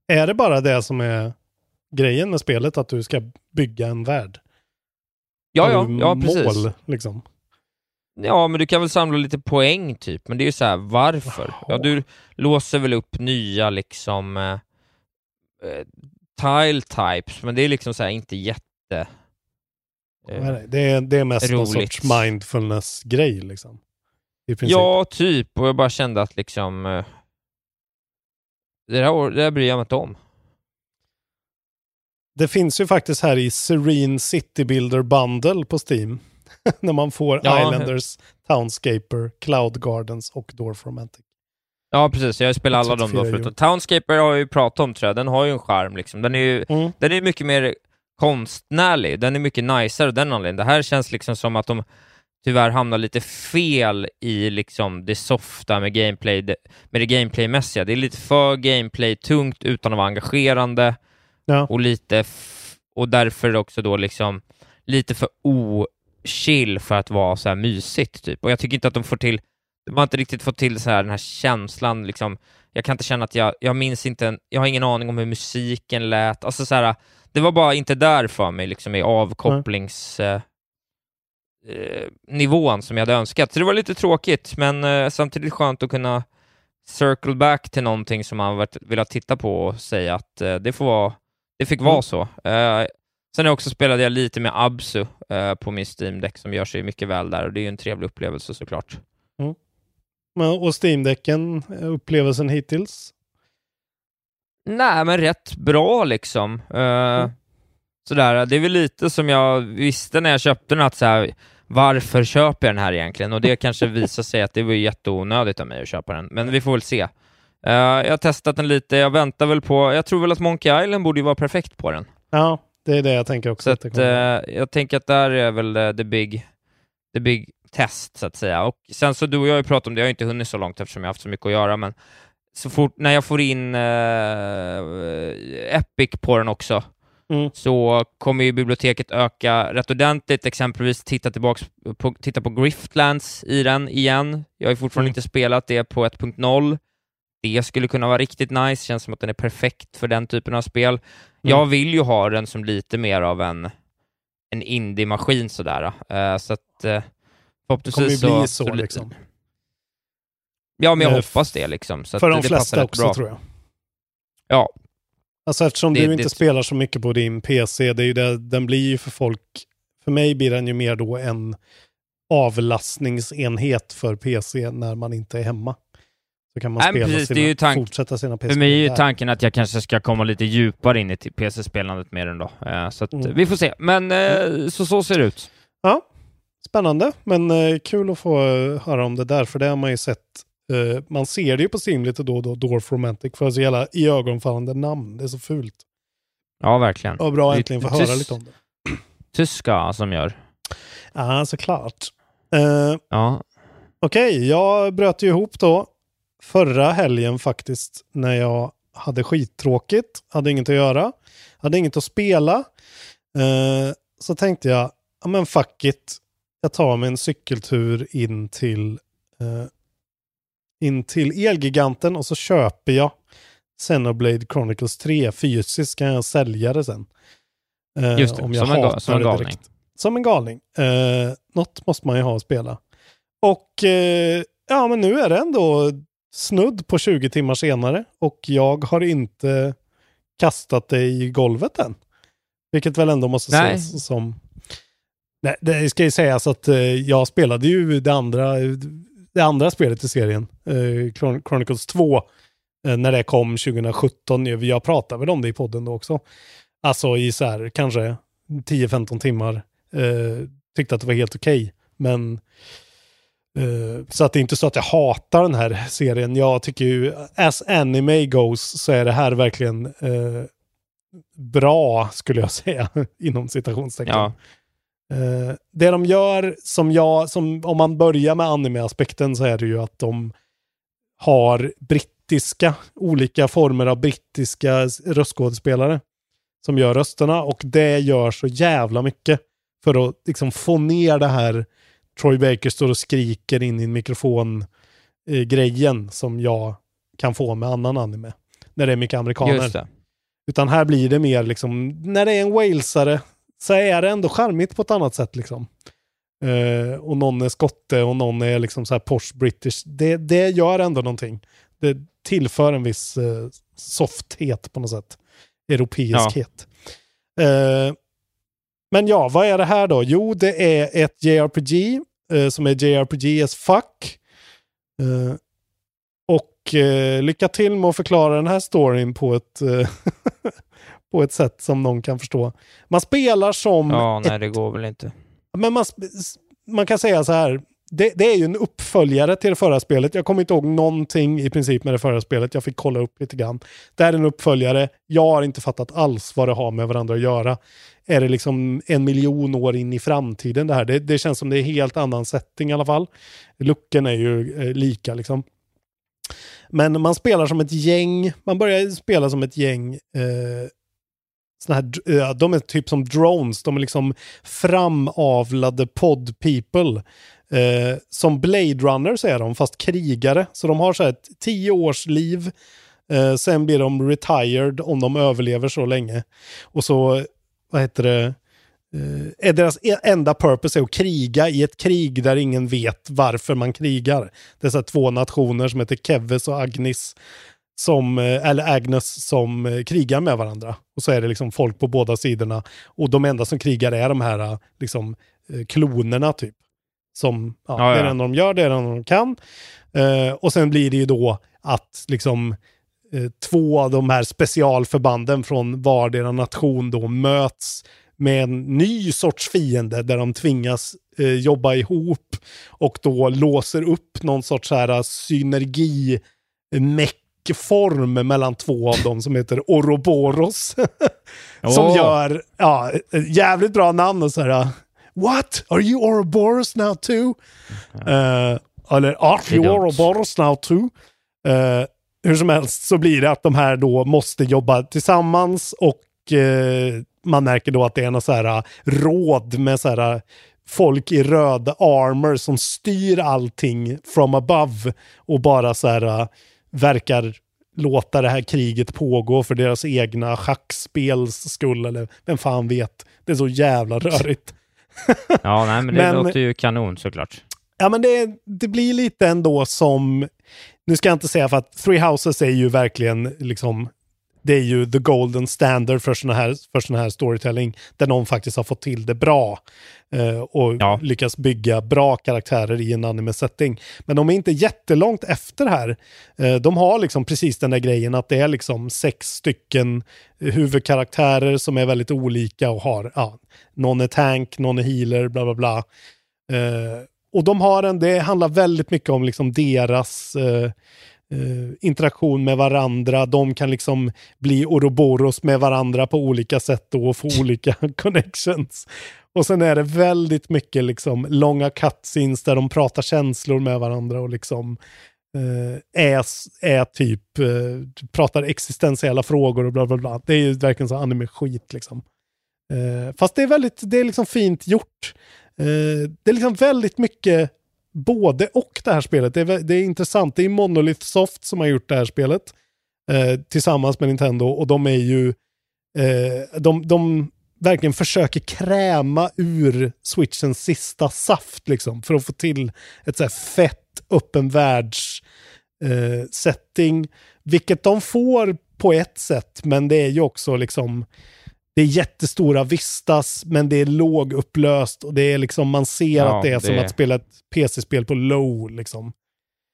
Är det bara det som är grejen med spelet, att du ska bygga en värld?
Ja, ja, ja precis.
Mål, liksom.
Ja, men du kan väl samla lite poäng typ, men det är ju så här, varför? Ja, du låser väl upp nya liksom eh, eh, tile types, men det är liksom så här inte jätte... eh,
Det är, det är mest någon
roligt.
sorts mindfulness-grej liksom.
Ja, typ. Och jag bara kände att liksom... eh, Det här, år- det här bryr jag mig inte om.
Det finns ju faktiskt här i Serene City Builder Bundle på Steam. När man får
Ja.
Islanders, Townscaper, Cloud Gardens och Dwarf Romantic.
Ja, precis. Jag har spelat alla dem då
34
förutom. Townscaper har jag ju pratat om tror jag. Den har ju en charm liksom. Den är ju
Mm.
den är mycket mer konstnärlig. Den är mycket niceare av den anledningen. Det här känns liksom som att de tyvärr hamnar lite fel i liksom det softa med gameplay, det- med det gameplaymässiga. Det är lite för gameplay-tungt utan att vara engagerande
Ja.
och lite och därför också då liksom lite för o-chill för att vara så här mysigt typ. Och jag tycker inte att de får till de har inte riktigt fått till så här den här känslan liksom. Jag kan inte känna att jag, jag minns inte, en, jag har ingen aning om hur musiken lät. Alltså så här, det var bara inte där för mig liksom i avkopplings... Eh, eh, nivån som jag hade önskat. Så det var lite tråkigt, men eh, samtidigt skönt att kunna circle back till någonting som man varit, velat titta på och säga att eh, det får vara, det fick vara
Mm.
så. Sen också spelade jag lite med Absu eh, på min Steam-däck som gör sig mycket väl där och det är ju en trevlig upplevelse såklart.
Men, och Steam-däcken, eh, upplevelsen hittills?
Nej, men rätt bra liksom. Eh, Sådär, det är väl lite som jag visste när jag köpte den, att så här, varför köper jag den här egentligen? Och det kanske visar sig att det var jätteonödigt av mig att köpa den, men vi får väl se. Eh, jag har testat den lite, jag väntar väl på, jag tror väl att Monkey Island borde ju vara perfekt på den.
Ja, det är det jag tänker också.
Så
att
att, eh, jag tänker att där är väl eh, the big, the big test, så att säga. Och sen så du och jag har ju pratat om det, jag har inte hunnit så långt eftersom jag har haft så mycket att göra, men så fort, när jag får in eh, Epic på den också,
Mm.
så kommer ju biblioteket öka rätt ordentligt, exempelvis titta, tillbaks på, titta på Griftlands i den igen. Jag har ju fortfarande
Mm.
inte spelat det på 1.0. Det skulle kunna vara riktigt nice, känns som att den är perfekt för den typen av spel.
Mm.
Jag vill ju ha den som lite mer av en, en indie-maskin sådär. Uh, så att uh,
det kommer ju
förhoppningsvis
bli
så...
så, liksom.
Ja, men jag
Eh,
hoppas det liksom. Så
För de
det
flesta också
bra.
tror jag.
Ja,
Alltså eftersom
Det-
du inte spelar så mycket på din PC, det är ju det, den blir ju för folk, för mig blir den ju mer då en avlastningsenhet för PC när man inte är hemma. Så kan man
Nej,
spela
precis,
sina,
det är ju tank-
fortsätta sina PC.
För mig är ju tanken att jag kanske ska komma lite djupare in i PC-spelandet med den då. Eh, så att,
Mm.
vi får se. Men eh, så, så ser det ut.
Ja, spännande, men eh, kul att få höra om det där, för det har man ju sett. Man ser det ju på Steam lite då och då, Dwarf Romantic, för så jävla iögonfallande namn. Det är så fult.
Ja, verkligen.
Och bra
är
äntligen få höra lite om det.
Tyska som gör.
Ja, såklart. Uh,
Ja.
Okej, jag bröt ju ihop då förra helgen faktiskt när jag hade skittråkigt, hade inget att göra, hade inget att spela. Eh, så tänkte jag, ja men fuck it, jag tar mig en cykeltur in till, eh, in till Elgiganten och så köper jag Xenoblade Chronicles 3 fysiskt, kan jag sälja det sen. Eh,
Just det,
om jag
som en som en galning.
direkt. Som en galning. Eh, något måste man ju ha att spela. Och eh, ja, men nu är det ändå snudd på 20 timmar senare och jag har inte kastat det i golvet än. Vilket väl ändå måste
Nej.
ses som... Nej, det ska ju sägas att eh, jag spelade ju det andra, det andra spelet i serien, eh, Chron- Chronicles 2, eh, när det kom 2017. Jag pratade väl om det i podden då också. Alltså i så här kanske 10-15 timmar. Tyckte att det var helt okej. Men eh, så att det är inte så att jag hatar den här serien. Jag tycker ju, as anime goes, så är det här verkligen eh, bra, skulle jag säga, inom citationstecken.
Ja.
Eh, det de gör, som jag, som, om man börjar med anime-aspekten, så är det ju att de har brittiska, olika former av brittiska röstskådespelare som gör rösterna och det gör så jävla mycket för att liksom få ner det här Troy Baker står och skriker in i en mikrofon eh, grejen som jag kan få med annan anime. När det är mycket amerikaner. Utan här blir det mer liksom, när det är en walesare så är det ändå charmigt på ett annat sätt liksom. Eh, och någon är skotte och någon är liksom så här posh british. Det, det gör ändå någonting. Det tillför en viss eh, softhet på något sätt. europeiskhet. Eh, men ja, vad är det här då? Jo, det är ett JRPG eh, som är JRPG as fuck. Eh, och eh, lycka till med att förklara den här storyn på ett, eh, på ett sätt som någon kan förstå. Man spelar som...
Ja, nej
ett,
det går väl inte.
Men man, man kan säga så här. Det, det är ju en uppföljare till det förra spelet. Jag kommer inte ihåg någonting i princip med det förra spelet. Jag fick kolla upp lite grann. Det här är en uppföljare. Jag har inte fattat alls vad det har med varandra att göra. Är det liksom en miljon år in i framtiden det här? Det, det känns som det är helt annan setting i alla fall. Looken är ju eh, lika liksom. Men man spelar som ett gäng. Man börjar spela som ett gäng eh, här, de är typ som drones, de är liksom framavlade pod people. Eh, som Blade Runners är de, fast krigare. Så de har så här ett tio års liv. Eh, sen blir de retired om de överlever så länge. Och så, vad heter det, eh, är deras e- enda purpose är att kriga i ett krig där ingen vet varför man krigar. Det är så här två nationer som heter Keves och Agnes som, eh, eller Agnes som eh, krigar med varandra. Och så är det liksom folk på båda sidorna. Och de enda som krigar är de här eh, liksom, klonerna typ. Som, ja,
Ja,
det är
ja.
det enda de gör, det är det enda de kan. Eh, och sen blir det ju då att liksom eh, två av de här specialförbanden från vardera nation då möts med en ny sorts fiende där de tvingas eh, jobba ihop och då låser upp någon sorts här synergi meckform mellan två av dem som heter Ouroboros. som
Åh.
gör ja, jävligt bra namn och så här What? Are you Ouroboros now too? Eh, eller Are you. Ouroboros now too? Eh, hur som helst så blir det att de här då måste jobba tillsammans och eh, man märker då att det är något så här råd med så här folk i röd armor som styr allting from above och bara så här verkar låta det här kriget pågå för deras egna schackspels skull eller vem fan vet. Det är så jävla rörigt.
Ja, nej, men det
Men-
låter ju kanon såklart.
Ja, men det, det blir lite ändå som, nu ska jag inte säga för att Three Houses är ju verkligen liksom, det är ju the golden standard för sån här, för sån här storytelling, där någon faktiskt har fått till det bra eh, och lyckas bygga bra karaktärer i en anime-setting. Men de är inte jättelångt efter här. Eh, de har liksom precis den där grejen att det är liksom sex stycken huvudkaraktärer som är väldigt olika och har, ja, någon är tank, någon är healer, bla bla bla. Eh, och de har en, det handlar väldigt mycket om liksom deras eh, interaktion med varandra. De kan liksom bli Ouroboros med varandra på olika sätt då och få olika connections. Och sen är det väldigt mycket liksom långa cutscenes där de pratar känslor med varandra och liksom eh, är, är typ, eh, pratar existentiella frågor och bla bla bla. Det är ju verkligen så anime-skit liksom. Eh, fast det är väldigt, det är liksom fint gjort. Eh, det är liksom väldigt mycket både och det här spelet. Det är, det är intressant. Det är Monolith Soft som har gjort det här spelet eh, tillsammans med Nintendo och de är ju eh, de, de verkligen försöker kräma ur switchens sista saft liksom för att få till ett så här fett öppen världs eh, setting. Vilket de får på ett sätt, men det är ju också liksom det är jättestora vistas, men det är lågupplöst och det är liksom, man ser
Ja,
att det är som
det-
att spela ett PC-spel på low liksom.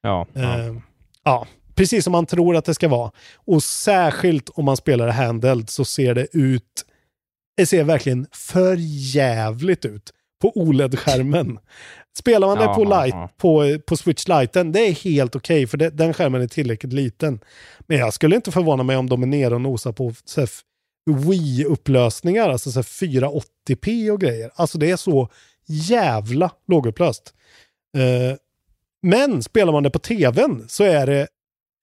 Ja, ja.
Eh, ja, precis som man tror att det ska vara. Och särskilt om man spelar det handheld så ser det ut, det ser verkligen för jävligt ut på OLED-skärmen. Spelar man det
Ja,
på, light,
ja.
på, på Switch Liten, det är helt okej för det, den skärmen är tillräckligt liten. Men jag skulle inte förvåna mig om de är nere och nosar på Wii-upplösningar, alltså så här 480p och grejer. Alltså det är så jävla lågupplöst. Eh, men spelar man det på tvn så är det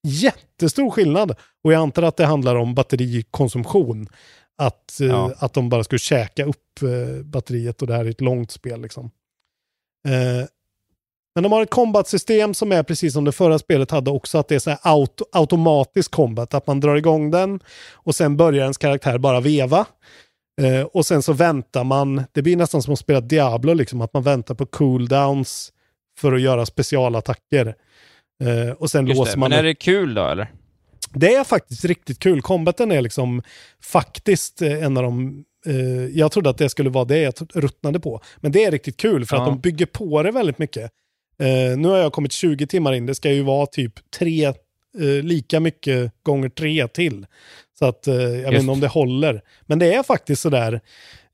jättestor skillnad. Och jag antar att det handlar om batterikonsumtion. Att, eh,
Ja.
att de bara skulle käka upp eh, batteriet och det här är ett långt spel. Liksom. Men de har ett combat-system som är precis som det förra spelet hade också, att det är så här auto, automatisk combat, att man drar igång den och sen börjar ens karaktär bara veva. Eh, och sen så väntar man, det blir nästan som att spela Diablo, liksom, att man väntar på cooldowns för att göra specialattacker. Eh, och sen
Just
låser
det.
man
Men är det kul då eller?
det är faktiskt riktigt kul. Combaten är liksom faktiskt eh, en av de... Eh, jag trodde att det skulle vara det jag ruttnade på. Men det är riktigt kul för
Ja.
att de bygger på det väldigt mycket. Eh, nu har jag kommit 20 timmar in. Det ska ju vara typ tre, eh, lika mycket gånger tre till. Så att eh, jag vet inte om det håller. Men det är faktiskt sådär.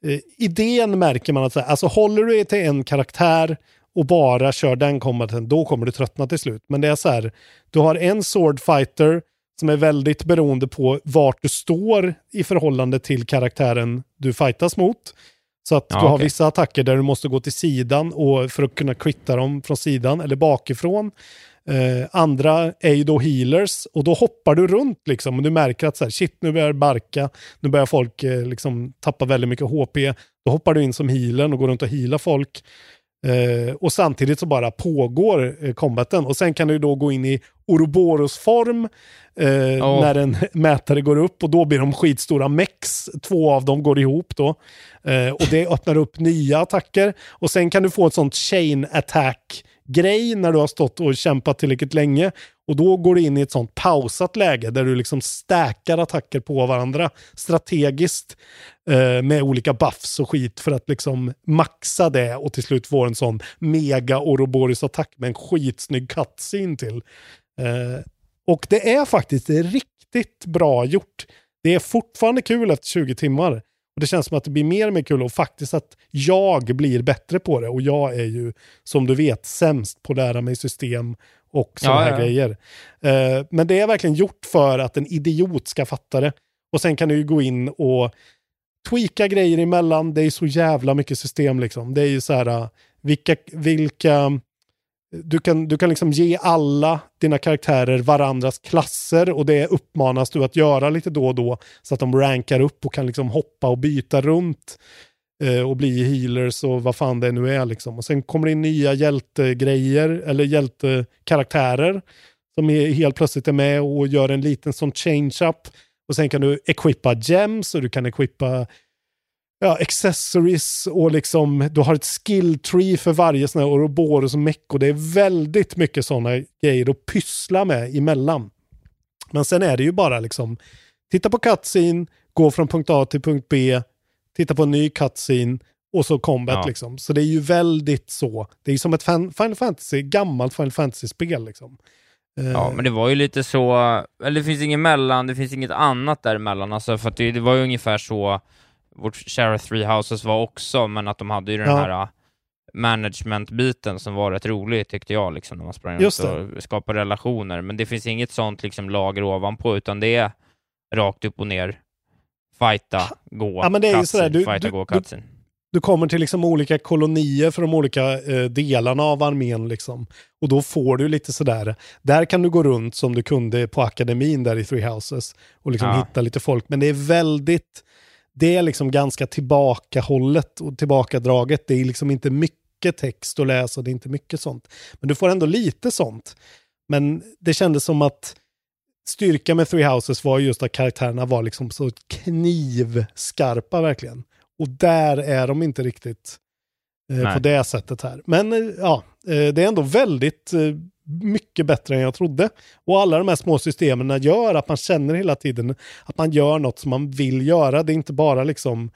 Eh, idén märker man att så här, alltså håller du dig till en karaktär och bara kör den combaten, då kommer du tröttna till slut. Men det är så här, du har en sword fighter som är väldigt beroende på vart du står i förhållande till karaktären du fightas mot. Så att
Ja,
du har
okej.
vissa attacker där du måste gå till sidan och för att kunna quitta dem från sidan eller bakifrån. Eh, andra är ju då healers och då hoppar du runt liksom och du märker att så här, shit nu börjar det barka, nu börjar folk eh, liksom tappa väldigt mycket HP. Då hoppar du in som healern och går runt och healar folk. Eh, och samtidigt så bara pågår eh, combaten. Och sen kan du då gå in i Ouroboros-form eh,
Ja.
när en mätare går upp och då blir de skitstora mex. Två av dem går ihop då. Eh, och det öppnar upp nya attacker. Och sen kan du få ett sånt chain attack grej när du har stått och kämpat tillräckligt länge. Och då går du in i ett sånt pausat läge där du liksom stäkar attacker på varandra strategiskt eh, med olika buffs och skit för att liksom maxa det och till slut få en sån mega Ouroboros-attack med en skitsnygg cutscene till. Eh, och det är faktiskt riktigt bra gjort. Det är fortfarande kul efter 20 timmar. Och det känns som att det blir mer och mer kul och faktiskt att jag blir bättre på det. Och jag är ju, som du vet, sämst på att lära mig system och sådana
Ja,
här
ja.
grejer. Eh, men det är verkligen gjort för att en idiot ska fatta det. Och sen kan du ju gå in och tweaka grejer emellan. Det är så jävla mycket system liksom. Det är ju så här, uh, vilka, vilka du kan, du kan liksom ge alla dina karaktärer varandras klasser och det uppmanas du att göra lite då och då så att de rankar upp och kan liksom hoppa och byta runt eh, och bli healers och vad fan det nu är liksom. Och sen kommer det in nya hjältegrejer eller hjältekaraktärer som är, helt plötsligt är med och gör en liten sån change-up. Och sen kan du equippa gems och du kan equippa ja, accessories och liksom du har ett skill tree för varje sån här Ouroboros och meck och det är väldigt mycket sådana grejer att pyssla med emellan. Men sen är det ju bara liksom titta på cutscene, gå från punkt A till punkt B, titta på en ny cutscene och så combat
Ja.
liksom. Så det är ju väldigt så. Det är som ett fan, Final Fantasy, gammalt Final Fantasy-spel liksom. Eh,
Ja, men det var ju lite så, eller det finns inget mellan, det finns inget annat däremellan, alltså för att det, det var ju ungefär så vårt Share Three Houses var också, men att de hade ju den
Ja.
här uh, management-biten som var rätt rolig tyckte jag, liksom, när man sprang runt och skapade relationer, men det finns inget sånt liksom lager ovanpå, utan det är rakt upp och ner, fighta, gå,
Ja, men det är
cutscene,
sådär, du-
fighta,
du-
gå,
du-
cutscene.
du kommer till liksom olika kolonier för de olika eh, delarna av armén. Liksom. Och då får du lite sådär, där kan du gå runt som du kunde på akademin där i Three Houses och liksom
Ja.
hitta lite folk. Men det är väldigt, det är liksom ganska tillbakahållet och tillbakadraget. Det är liksom inte mycket text att läsa, det är inte mycket sånt. Men du får ändå lite sånt. Men det kändes som att styrka med Three Houses var just att karaktärerna var liksom så knivskarpa verkligen. Och där är de inte riktigt eh, på det sättet här. Men eh, ja, eh, det är ändå väldigt eh, mycket bättre än jag trodde. Och alla de här små systemen gör att man känner hela tiden att man gör något som man vill göra. Det är inte bara liksom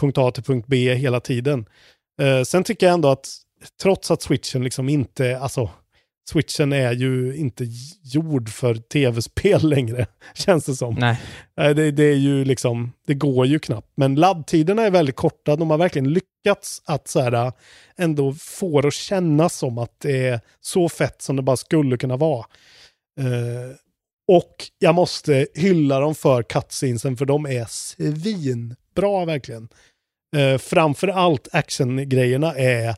punkt A till punkt B hela tiden. Eh, sen tycker jag ändå att trots att switchen liksom inte, alltså switchen är ju inte gjord för tv-spel längre, känns det som.
Nej.
Det, det är ju liksom, det går ju knappt. Men laddtiderna är väldigt korta. De har verkligen lyckats att så här, ändå få det att kännas som att det är så fett som det bara skulle kunna vara. Eh, och jag måste hylla dem för cutscenesen för de är svinbra verkligen. Eh, framför allt actiongrejerna är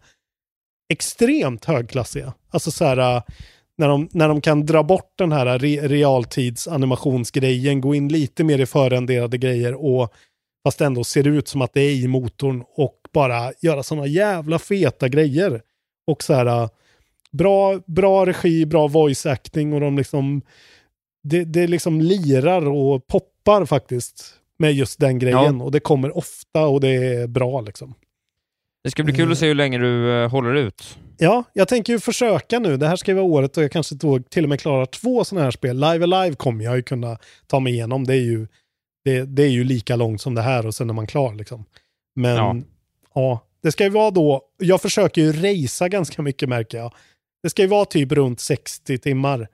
extremt högklassiga. Alltså så här, när de, när de kan dra bort den här re, realtidsanimationsgrejen, gå in lite mer i förrenderade grejer och fast ändå ser ut som att det är i motorn och bara göra sådana jävla feta grejer. Och så här, bra, bra regi, bra voice acting och de liksom, det, det liksom lirar och poppar faktiskt med just den grejen.
Ja.
Och det kommer ofta och det är bra liksom.
Det ska bli kul att se hur länge du eh, håller ut.
Ja, jag tänker ju försöka nu. Det här ska ju vara året och jag kanske då till och med klarar två sådana här spel. Live Alive kommer jag ju kunna ta mig igenom. Det är ju, det, det är ju lika långt som det här och sen är man klar liksom. Men ja. ja, det ska ju vara då, jag försöker ju racea ganska mycket märker jag. Det ska ju vara typ runt 60 timmar.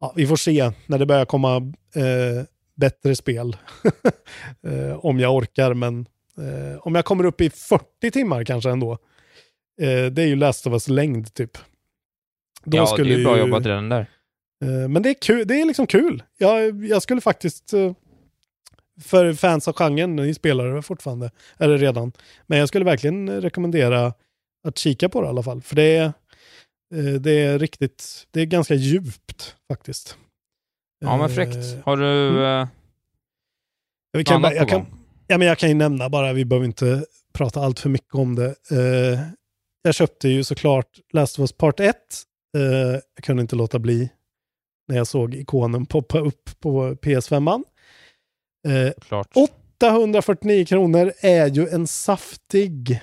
Ja, vi får se när det börjar komma eh, bättre spel. eh, om jag orkar, men eh, om jag kommer upp i 40 timmar kanske ändå. Eh, det är ju Last of Us längd typ.
Då ja, det är ju bra ju, jobbat redan där.
Eh, men det är, kul, det är liksom kul. Jag, jag skulle faktiskt, eh, för fans av genren, ni spelar det fortfarande, eller redan, men jag skulle verkligen rekommendera att kika på det i alla fall. För det är, eh, det är riktigt, det är ganska djupt faktiskt.
Ja men fräckt. Har du mm.
jag kan, jag kan, ja, men jag kan ju nämna bara, vi behöver inte prata allt för mycket om det. Uh, jag köpte ju såklart Last of Us Part 1. Uh, jag kunde inte låta bli när jag såg ikonen poppa upp på PS5. Uh, Klart. 849 kronor är ju en saftig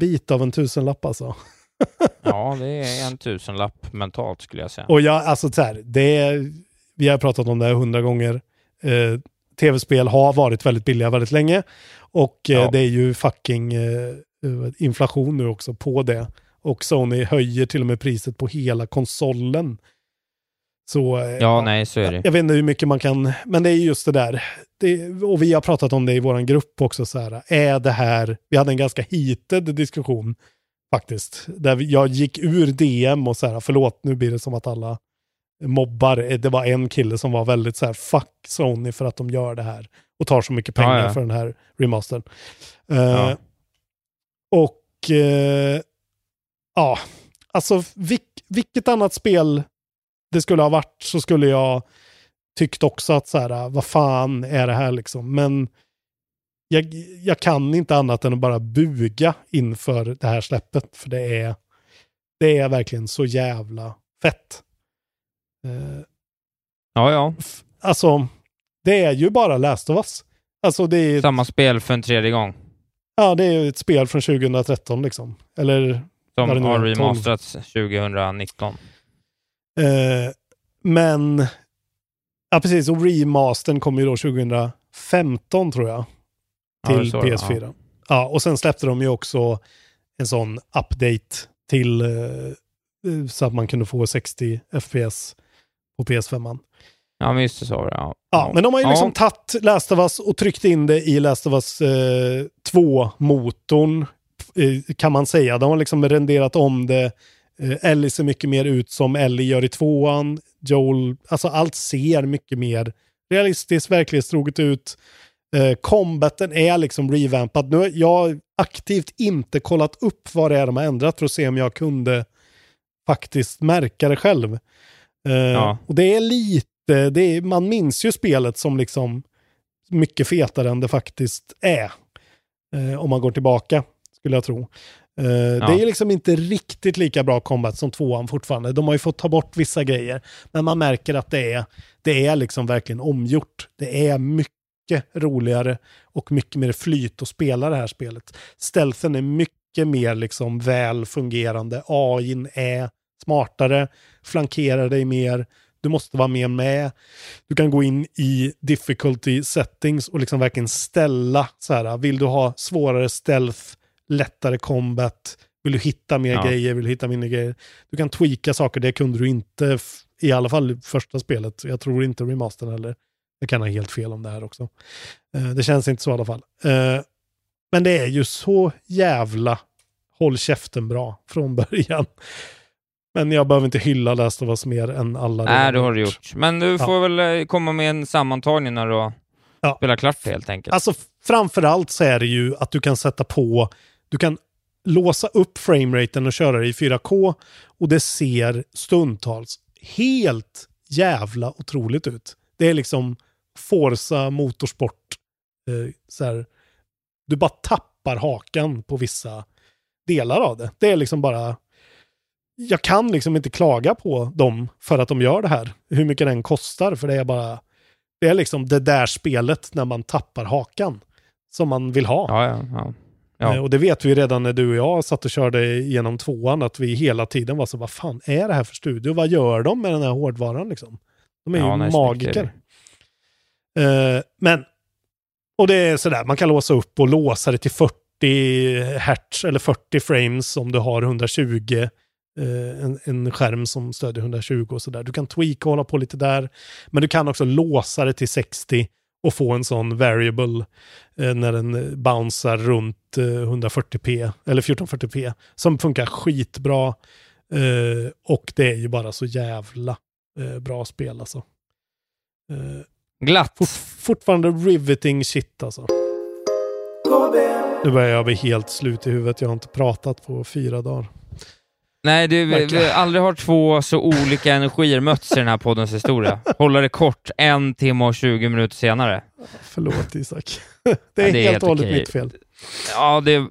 bit av en tusenlapp alltså.
ja, det är en tusenlapp mentalt skulle jag säga.
Och jag, alltså så här, det är, vi har pratat om det här hundra gånger. Eh, Tv-spel har varit väldigt billiga väldigt länge. Och eh, ja. det är ju fucking eh, inflation nu också på det. Och Sony höjer till och med priset på hela konsolen. Så,
eh, ja, nej, så är det.
Jag vet inte hur mycket man kan, men det är just det där. Det, och vi har pratat om det i vår grupp också, så här, är det här, vi hade en ganska heated diskussion faktiskt, där jag gick ur DM och så här, förlåt, nu blir det som att alla mobbar. Det var en kille som var väldigt så här, fuck Sony för att de gör det här och tar så mycket pengar ja, ja. för den här remastern. Uh, ja. Och uh, ja, alltså vilk, vilket annat spel det skulle ha varit så skulle jag tyckt också att så här, vad fan är det här liksom? Men jag, jag kan inte annat än att bara buga inför det här släppet. För det är, det är verkligen så jävla fett.
Uh, ja, ja.
Alltså, det är ju bara Last of Us. Alltså det är...
Samma spel för en tredje gång.
Ja, det är ett spel från 2013 liksom. Eller...
Som har remasterats 2019.
Uh, men... Ja, precis. Och remastern kom ju då 2015 tror jag. Till ja, PS4. Ja. ja. och sen släppte de ju också en sån update till uh, så att man kunde få 60 FPS på PS5.
Ja, men just det, så ja.
ja. men de har ju liksom ja. tagit Last of Us och tryckt in det i Last of Us eh, 2-motorn, eh, kan man säga. De har liksom renderat om det. Eh, Ellie ser mycket mer ut som Ellie gör i tvåan. Joel, alltså allt ser mycket mer realistiskt, verklighetstroget ut. Eh, combaten är liksom revampad. Nu har jag aktivt inte kollat upp vad det är de har ändrat för att se om jag kunde faktiskt märka det själv. Uh, ja. Och det är lite, det är, man minns ju spelet som liksom mycket fetare än det faktiskt är. Uh, om man går tillbaka, skulle jag tro. Uh, ja. Det är liksom inte riktigt lika bra combat som tvåan fortfarande. De har ju fått ta bort vissa grejer. Men man märker att det är, det är liksom verkligen omgjort. Det är mycket roligare och mycket mer flyt att spela det här spelet. Stealthen är mycket mer liksom väl fungerande. AI är smartare, flankerar dig mer, du måste vara mer med. Du kan gå in i difficulty settings och liksom verkligen ställa så här, vill du ha svårare stealth, lättare combat, vill du hitta mer ja. grejer, vill du hitta mindre grejer. Du kan tweaka saker, det kunde du inte i alla fall första spelet. Jag tror inte remastern heller. Jag kan ha helt fel om det här också. Uh, det känns inte så i alla fall. Uh, men det är ju så jävla håll käften bra från början. Men jag behöver inte hylla Last of Us mer än alla
Nej, det har du gjort. Men du får ja. väl eh, komma med en sammantagning när du har ja. spelat klart helt enkelt.
Alltså framförallt så är det ju att du kan sätta på, du kan låsa upp frameraten och köra det i 4K och det ser stundtals helt jävla otroligt ut. Det är liksom Forza Motorsport. Eh, så här, du bara tappar hakan på vissa delar av det. Det är liksom bara jag kan liksom inte klaga på dem för att de gör det här. Hur mycket den kostar, för det är bara... Det är liksom det där spelet när man tappar hakan. Som man vill ha.
Ja, ja, ja. Ja.
Eh, Och det vet vi redan när du och jag satt och körde genom tvåan, att vi hela tiden var så, vad fan är det här för studio? Vad gör de med den här hårdvaran liksom? De är ju
nej,
magiker. Eh, men, och det är sådär, man kan låsa upp och låsa det till 40 hertz eller 40 frames om du har 120 eh, en, en skärm som stödjer 120 och sådär. Du kan tweaka och hålla på lite där. Men du kan också låsa det till 60 och få en sån variable eh, när den eh, bouncear runt eh, 140p eller 1440p som funkar skitbra. Eh, och det är ju bara så jävla eh, bra spel alltså. Eh,
Glatt.
Fort, fortfarande riveting shit alltså. Nu börjar jag bli helt slut i huvudet. Jag har inte pratat på fyra dagar.
Nej, det, vi, vi aldrig har två så olika energier mötts i den här poddens historia. Hålla det kort en timme och 20 minuter senare.
Förlåt Isak. Det är,
Ja, det är
helt och hållet mitt fel.
Ja, det,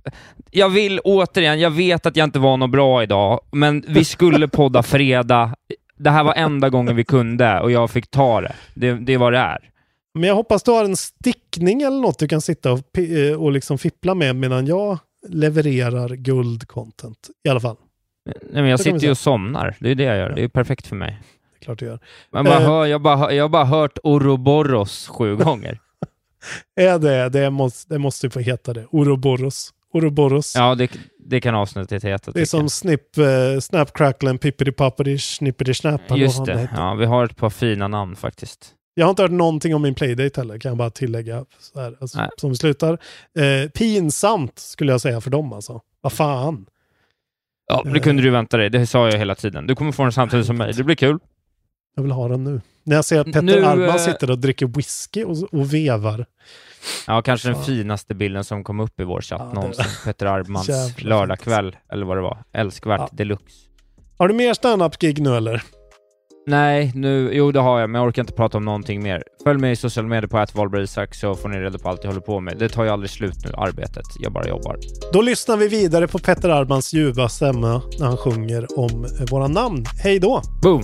jag vill återigen, jag vet att jag inte var något bra idag, men vi skulle podda fredag. Det här var enda gången vi kunde och jag fick ta det. Det, det vad det är.
Men jag hoppas du har en stickning eller något du kan sitta och, eh, och liksom fippla med medan jag levererar guld-content. I alla fall.
Nej, men jag sitter ju och somnar. Det är det jag gör. Det är perfekt för mig.
Det är klart du gör.
Man bara
Eh.
hör, jag, bara, jag har bara hört Ouroboros sju gånger.
Är det, det måste, det måste få heta det. Ouroboros. Ouroboros.
Ja, det, det kan avsnittet heta.
det är som Snip, eh, Snap Crackle Pippity Poppity Snippity Snap.
jag. Just det.
heter.
Ja, vi har ett par fina namn faktiskt.
Jag har inte hört någonting om min playdate heller, kan jag bara tillägga. Så här, alltså, som vi slutar. Eh, pinsamt skulle jag säga för dem alltså. Vad fan.
Ja, det kunde du vänta dig. Det sa jag hela tiden. Du kommer få den samtidigt som mig. Det blir kul.
Jag vill ha den nu. När jag ser att Petter
Nu,
Arman
eh,
sitter och dricker whisky och, och vevar.
Ja, kanske den
Fan.
finaste bilden som kom upp i vår chatt
Ja, det-
någonsin. Petter Armans
Jävla
lördagkväll, eller vad det var. Älskvärt
Ja.
deluxe.
Har du mer stand-up-gig nu eller?
Nej, nu, jo det har jag, men jag orkar inte prata om någonting mer. Följ mig i sociala medier på @valberg-Isak så får ni reda på allt jag håller på med. Det tar ju aldrig slut nu, arbetet. Jag bara jobbar.
Då lyssnar vi vidare på Petter Armans ljuva stämma när han sjunger om eh, våra namn. Hej då!
Boom!